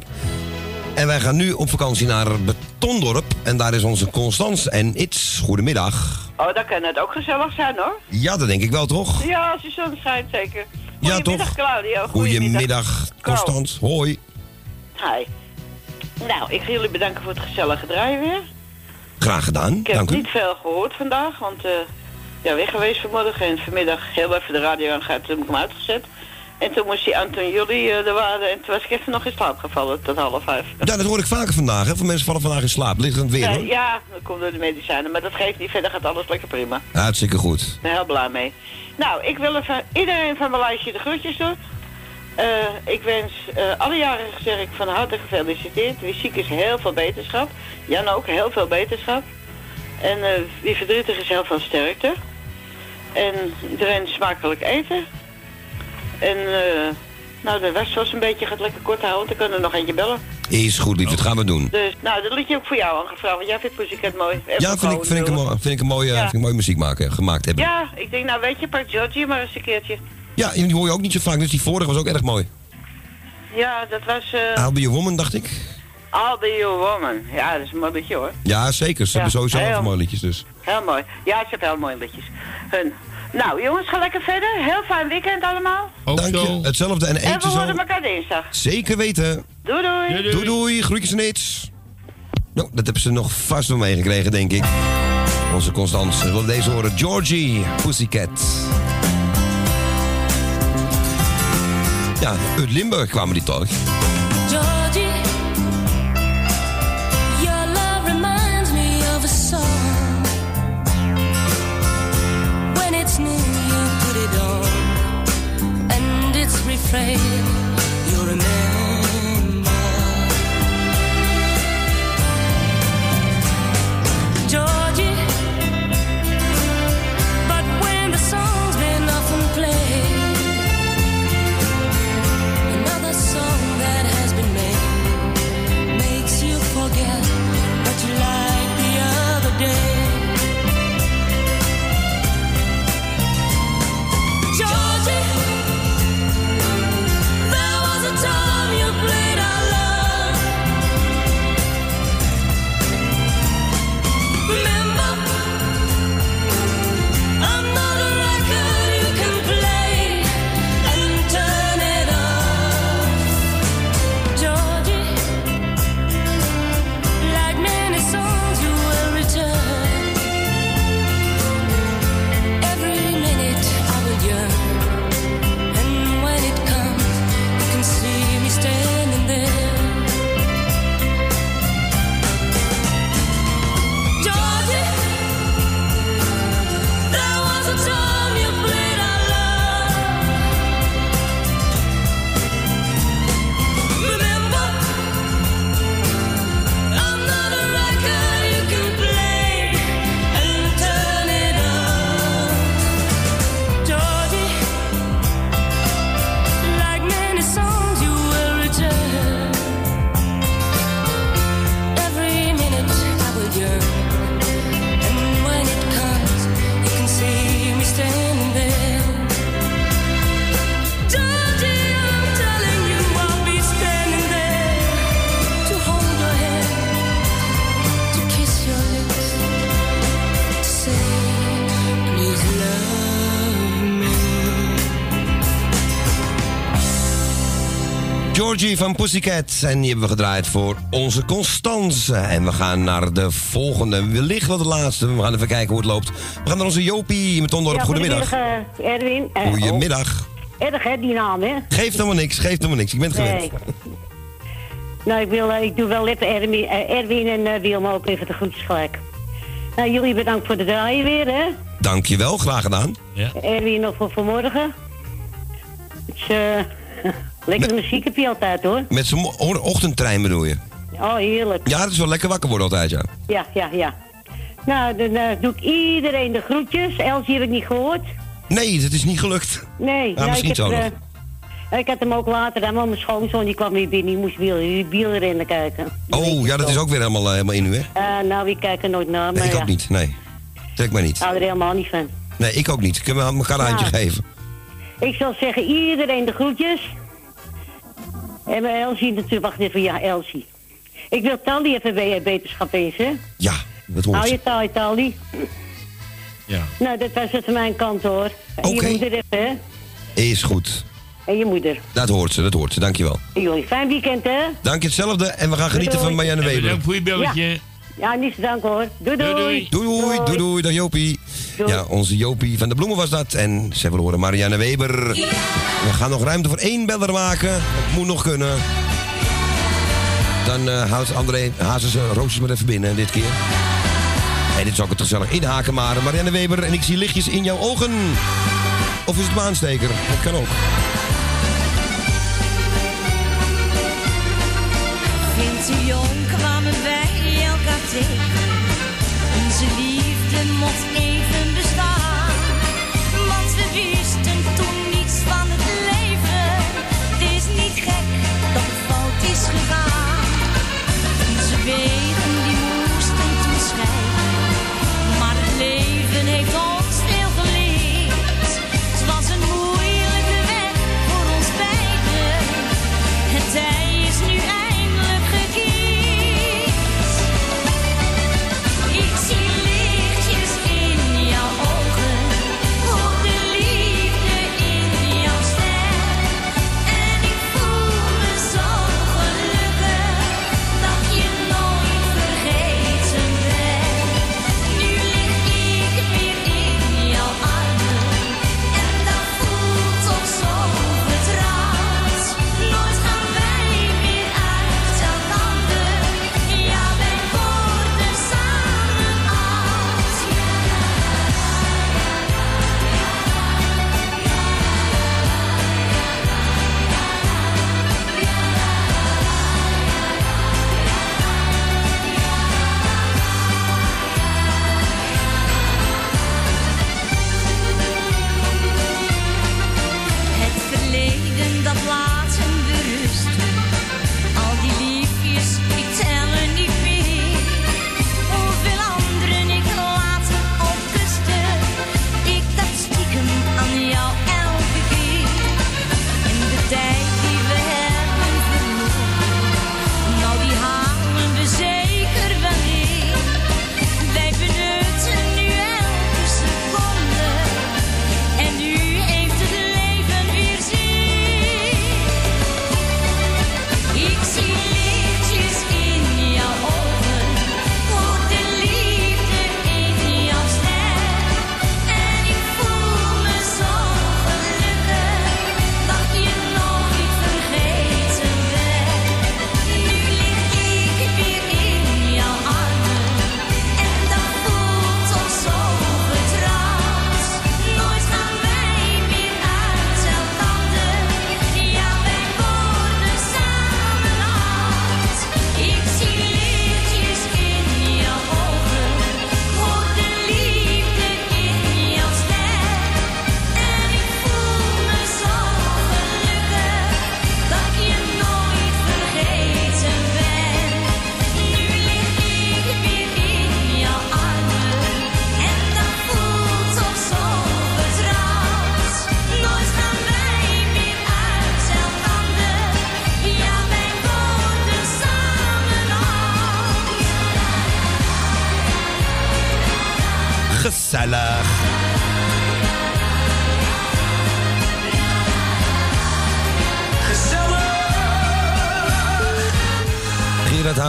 En wij gaan nu op vakantie naar Betondorp. En daar is onze Constans en It's. Goedemiddag. Oh, dan kan het ook gezellig zijn hoor. Ja, dat denk ik wel, toch? Ja, als de zon schijnt zeker. Ja, Goedemiddag, toch? Claudia. Goedemiddag. Constans. Hoi. Hi. Nou, ik ga jullie bedanken voor het gezellige draaien weer. Graag gedaan. Ik heb Dank u. niet veel gehoord vandaag, want eh ja, weg geweest vanmorgen. En vanmiddag heel even de radio aangehad, toen heb ik hem uitgezet. En toen moest die Anton jullie eh, er waren en toen was ik even nog in slaap gevallen tot half vijf. Ja, dat hoor ik vaker vandaag. Hè? Veel mensen vallen vandaag in slaap. Ligt aan het weer, Ja, hoor. ja, dat komt door de medicijnen, maar dat geeft niet. Verder gaat alles lekker prima. Hartstikke goed. Ik ben heel blij mee. Nou, ik wil even iedereen van mijn lijstje de groetjes doen. Eh, ik wens eh, alle zeg ik van harte gefeliciteerd. Wie ziek is, heel veel beterschap. Jan ook, heel veel beterschap. En wie verdrietig is, heel veel sterkte. En iedereen smakelijk eten. En eh, nou, de rest was een beetje gaat lekker kort houden. Dan kunnen we nog eentje bellen. Is goed, lief. Dat gaan we doen. Dus, nou, dat liedje ook voor jou aangevraagd. Want jij vindt Pussycat mooi. Even Ja, vind ik, vind ik, een, mooi- vind ik een mooie, Ja. vind ik mooie muziek maken, gemaakt hebben. Ja, ik denk, nou weet je, pak Georgie maar eens een keertje. Ja, die hoor je ook niet zo vaak. Dus die vorige was ook erg mooi. Ja, dat was... eh I'll Be Your Woman, dacht ik. I'll Be Your Woman. Ja, dat is een mooi liedje hoor. Ja, zeker. Ze Ja, hebben sowieso heel mooie liedjes dus. Heel mooi. Ja, ze hebben heel mooie liedjes. Hun. Nou, jongens, ga lekker verder. Heel fijn weekend allemaal. Dank je. Hetzelfde en En we eentje zo. horen elkaar dinsdag. Zeker weten. Doei doei. Doei doei. Groetjes en iets. Nou, dat hebben ze nog vast wel meegekregen, denk ik. Onze Constans. We willen deze horen. Georgie, Pussycat. Ja, uit Limburg kwamen die toch? train Van Pussycat. En die hebben we gedraaid voor onze Constance. En we gaan naar de volgende. Wellicht wel de laatste. We gaan even kijken hoe het loopt. We gaan naar onze Jopie met Ondorp. Ja, Goedemiddag. goedemiddag, eh, Erwin. Eh, Goedemiddag. oh, erg hè, die naam, hè? Geeft helemaal niks, geeft helemaal niks. Ik ben het gewend. Nee. Nou, ik, wil, eh, ik doe wel even Erwin, Erwin en eh Wilma ook even de groetjes gelijk. Nou, jullie bedankt voor de draaien weer, hè? Dankjewel, graag gedaan. Erwin nog voor vanmorgen. Het is, lekkere muziek heb je altijd, hoor. Met zijn ochtendtrein bedoel je? Oh, heerlijk. Ja, het is wel lekker wakker worden altijd, ja. Ja, ja, ja. Nou, dan eh, doe ik iedereen de groetjes. Elsie heb ik niet gehoord. Nee, het is niet gelukt. Nee, nou, misschien ik, heb, zo eh, nog. ik had hem ook later aan, mijn schoonzoon die kwam weer binnen. Die moest wiel, wielrennen kijken. Oh, ja, dat is ook weer helemaal, eh, helemaal in u, hè? Nou, ik kijk er nooit naar, maar Nee, ik ja. ook niet, nee. Trek mij niet. Ik hou er helemaal niet van. Nee, ik ook niet. Kunnen we elkaar een handje Ja. geven? Ik zal zeggen, iedereen de groetjes. En mijn Elsie natuurlijk, wacht even, ja, Elsie. Ik wil Tally even bij beterschap eens, hè? Ja, dat hoort Hou je taai, Tally. Ja. Nou, dat was het van mijn kant, hoor. En Oké. je moeder even, hè? Is goed. En je moeder. Dat hoort ze, dat hoort ze. Dankjewel. En jullie, fijn weekend, hè? Dank je hetzelfde en we gaan genieten van Marianne Weber. bedankt voor je belletje. Ja, niet te danken, hoor. Doei, doei. Doei doei, doei doei, dag Jopie. Ja, onze Jopie van de Bloemen was dat. En ze willen horen Marianne Weber. We gaan nog ruimte voor één beller maken. Het moet nog kunnen. Dan eh, houdt André Hazes zijn roosjes maar even binnen dit keer. En dit is ook het gezellig inhaken maar. Marianne Weber en ik zie lichtjes in jouw ogen. Of is het maansteker? Dat kan ook. Kind te jong kwamen wij elkaar tegen. Onze liefde mocht even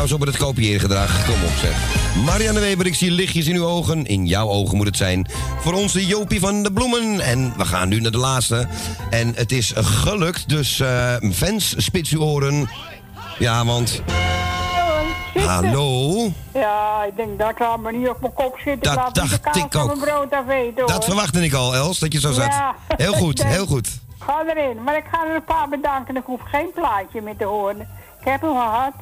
Eens op met het kopieergedrag. Kom op zeg. Marianne Weber, ik zie lichtjes in uw ogen. In jouw ogen moet het zijn. Voor onze Jopie van de Bloemen. En we gaan nu naar de laatste. En het is gelukt, dus eh, fans, spits uw oren. Ja, want... Hallo? Ja, ik denk, dat laat me niet op mijn kop zitten. Dat ik dacht ik ook. brood. Dat verwachtte ik al, Els, dat je zo zat. Ja. Heel goed, heel goed. Ga erin. Maar ik ga er een paar bedanken. Ik hoef geen plaatje meer te horen. Ik heb hem gehad.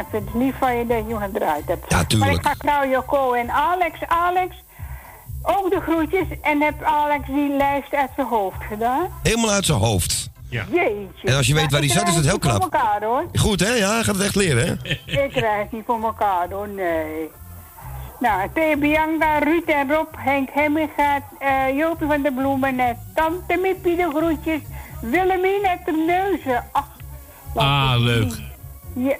Ik vind het lief van je dat je hem gedraaid hebt. Ja, tuurlijk. Maar ik ga nou Joko en Alex. Alex, ook de groetjes. En heb Alex die lijst uit zijn hoofd gedaan. Helemaal uit zijn hoofd. Ja. Jeetje. En als je weet waar hij zat, is het heel Ik krijg knap. het niet voor elkaar, hoor. Goed, hè? Ja, hij gaat het echt leren, hè? Ik krijg het niet voor elkaar hoor, nee. Nou, Thea Bianca, Ruud en Rob, Henk Hemmingaat, eh Jopie van de Bloemen, en Tante Mippie de groetjes, Willemien uit de Neuzen. Ach, Ah, leuk. ja,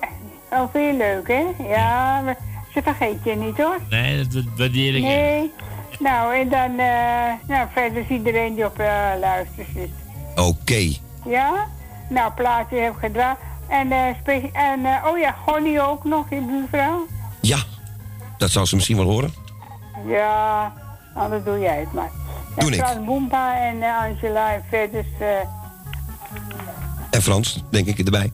al veel leuk hè? Ja, maar ze vergeet je niet hoor. Nee, dat waardeer ik. Nee. Nou, en dan, eh, nou, verder is iedereen die op eh luistert zit. Oké. Ja? Nou, plaatje heb ik gedaan. En, eh, spe- en eh, oh ja, Gonnie ook nog, je buurvrouw. Ja, dat zal ze misschien wel horen. Ja, anders doe jij het maar. Doe en ik. Frans Boempa en eh, Angela en verder. eh En Frans, denk ik erbij.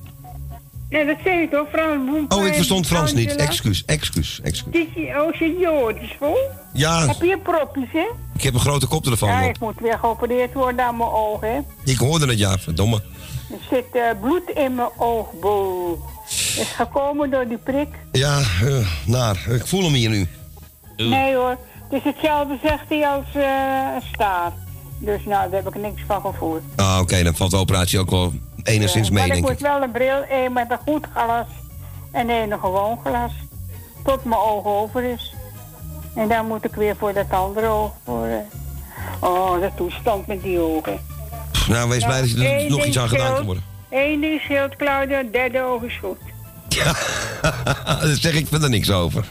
Ja, dat zeg ik toch, Frans. Oh, ik verstond Frans niet. Excuus, excuus, excuus. Dit is- Oh, je oortjes vol? Ja. Heb je propjes, hè? Ik heb een grote koptelefoon ja, op. ik moet weer geopereerd worden aan mijn ogen, hè? Ik hoorde het, ja, verdomme. Er zit eh, bloed in mijn oogbol. Is gekomen door die prik. Ja, eh, naar. Ik voel hem hier nu. Nee hoor, het is hetzelfde zegt hij als eh, een staar. Dus nou, daar heb ik niks van gevoeld. Ah, oké, dan valt de operatie ook wel enigszins Ja, mee, maar denk ik moet wel een bril, één met een goed glas en één een gewoon glas. Tot mijn oog over is. En dan moet ik weer voor dat andere oog. Voor, oh, de toestand met die ogen. Nou, wees blij dat je er nog iets aan gedaan kan worden. Eén ding scheelt, Claudia, derde oog is goed. Daar zeg ik verder niks over.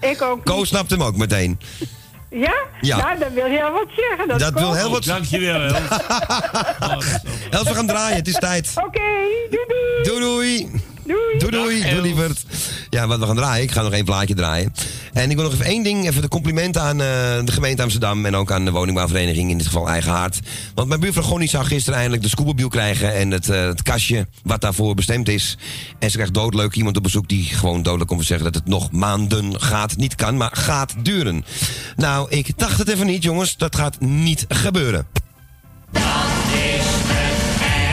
Ik ook. Ko snapt hem ook meteen. Ja? Ja. Nou, dan wil je wel wat zeggen. Dat, Dat wil heel wat... Dankjewel, Els. Els, we gaan draaien, het is tijd. Oké, doei doei. Doei doei. Doei. Doei doei, doei lieverd. Ja, wat we gaan draaien. Ik ga nog één plaatje draaien. En ik wil nog even één ding. Even de complimenten aan eh, de gemeente Amsterdam. En ook aan de woningbouwvereniging. In dit geval Eigen Hart. Want mijn buurvrouw Gonnie zou gisteren eindelijk de scubabiel krijgen. En het, eh, het kastje wat daarvoor bestemd is. En ze krijgt doodleuk iemand op bezoek die gewoon dodelijk komt zeggen dat het nog maanden gaat. Niet kan, maar gaat duren. Nou, ik dacht het even niet, jongens. Dat gaat niet gebeuren.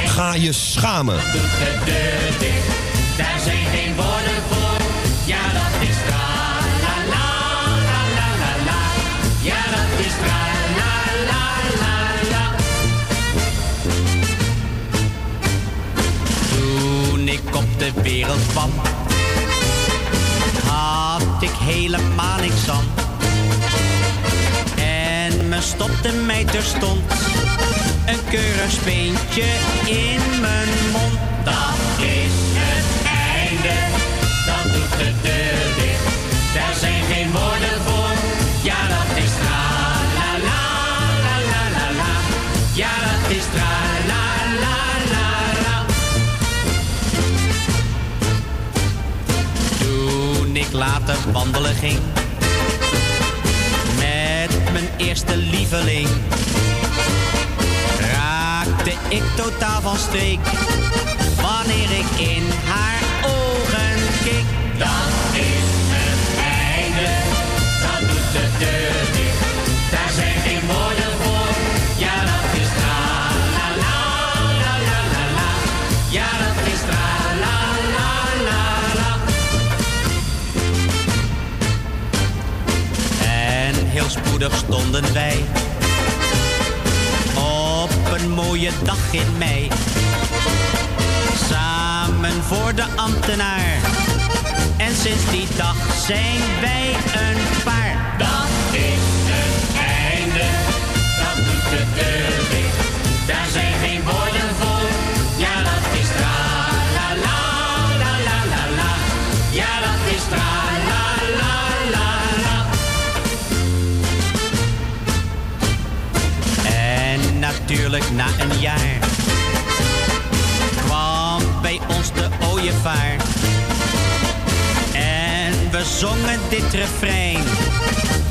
Ga je schamen. Doet de deur dicht, daar zijn geen woorden voor. Ja, dat is tra la la la la la. Ja, dat is tra la la la. Toen ik op de wereld kwam, had ik helemaal niks aan. En men stopte mij terstond een keurig speentje in mijn mond. Ik later wandelen ging met mijn eerste lieveling, raakte ik totaal van streek wanneer ik in haar in mei. Samen voor de ambtenaar. En sinds die dag zijn wij En we zongen dit refrein.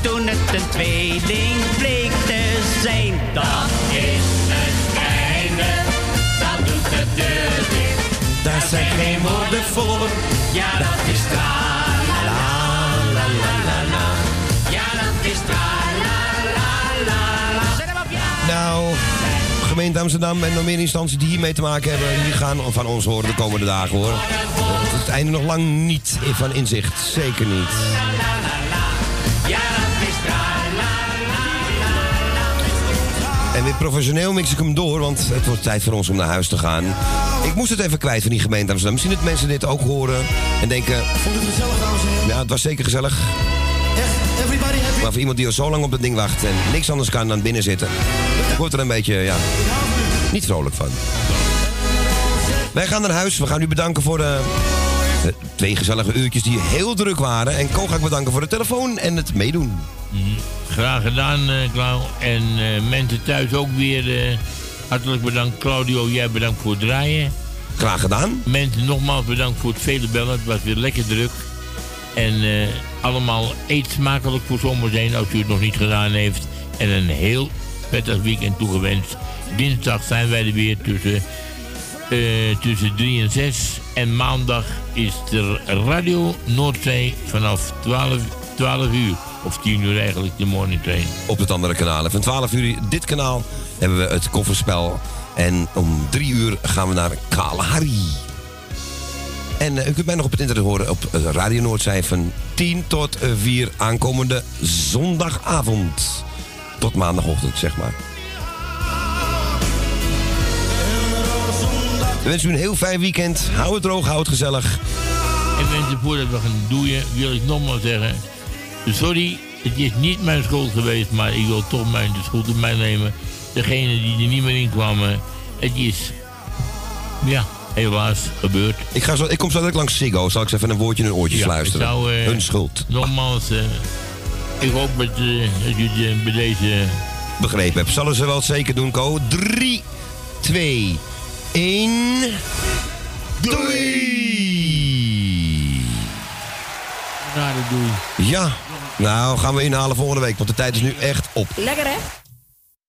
Toen het een tweeling bleek te zijn. Dat is het einde, dat doet de deur dicht. Daar zijn geen woorden voor, ja dat is tra la la la la la. Ja dat is tra la la la la. Zet hem op, ja! Nou, gemeente Amsterdam en nog meer instanties die hiermee te maken hebben, die gaan van ons horen de komende dagen hoor. Het einde nog lang niet van inzicht. Zeker niet. En weer professioneel mix ik hem door, want het wordt tijd voor ons om naar huis te gaan. Ik moest het even kwijt van die gemeente Amsterdam. Misschien dat mensen dit ook horen en denken... Vond het gezellig, dames en heren? Ja, het was zeker gezellig. Echt, everybody happy? Maar voor iemand die al zo lang op dat ding wacht en niks anders kan dan binnen zitten... wordt er een beetje, ja, niet vrolijk van. Wij gaan naar huis. We gaan u bedanken voor de, de twee gezellige uurtjes die heel druk waren. En Ko ga ik bedanken voor de telefoon en het meedoen. Mhm. Graag gedaan, eh Klauw. En eh, mensen thuis ook weer eh, hartelijk bedankt. Claudio, jij bedankt voor het draaien. Graag gedaan. Mensen nogmaals bedankt voor het vele bellen. Het was weer lekker druk. En eh, allemaal eet smakelijk voor zomerzijn als u het nog niet gedaan heeft. En een heel prettig weekend toegewenst. Dinsdag zijn wij er weer tussen, eh, tussen 3 en 6. En maandag is er Radio Noordzee vanaf 12, 12 uur. Of 10 uur eigenlijk, de morning train. Op het andere kanaal. En van 12 uur dit kanaal hebben we het kofferspel. En om 3 uur gaan we naar Kalahari. En eh, u kunt mij nog op het internet horen op eh, Radio Noordzij van 10 tot eh, 4 aankomende zondagavond. Tot maandagochtend, zeg maar. We wensen u een heel fijn weekend. Hou het droog, hou het gezellig. En mensen, voordat we gaan doeien, wil ik nogmaals zeggen... Sorry, het is niet mijn schuld geweest, maar ik wil toch mijn, de schuld op mij nemen. Degene die er niet meer in kwamen, het is... Ja, helaas gebeurd. Ik, ga zo, ik kom zo direct langs Siggo. Zal ik eens even een woordje in hun oortjes Ja, luisteren? ik zou, eh, Hun schuld. Nogmaals, eh, ik hoop dat, eh, u het, eh, bij deze... Begrepen heb. Zullen ze wel zeker doen, Ko? 3, 2, 1. Doei! Rare doei. Ja, nou gaan we inhalen volgende week, want de tijd is nu echt op. Lekker hè?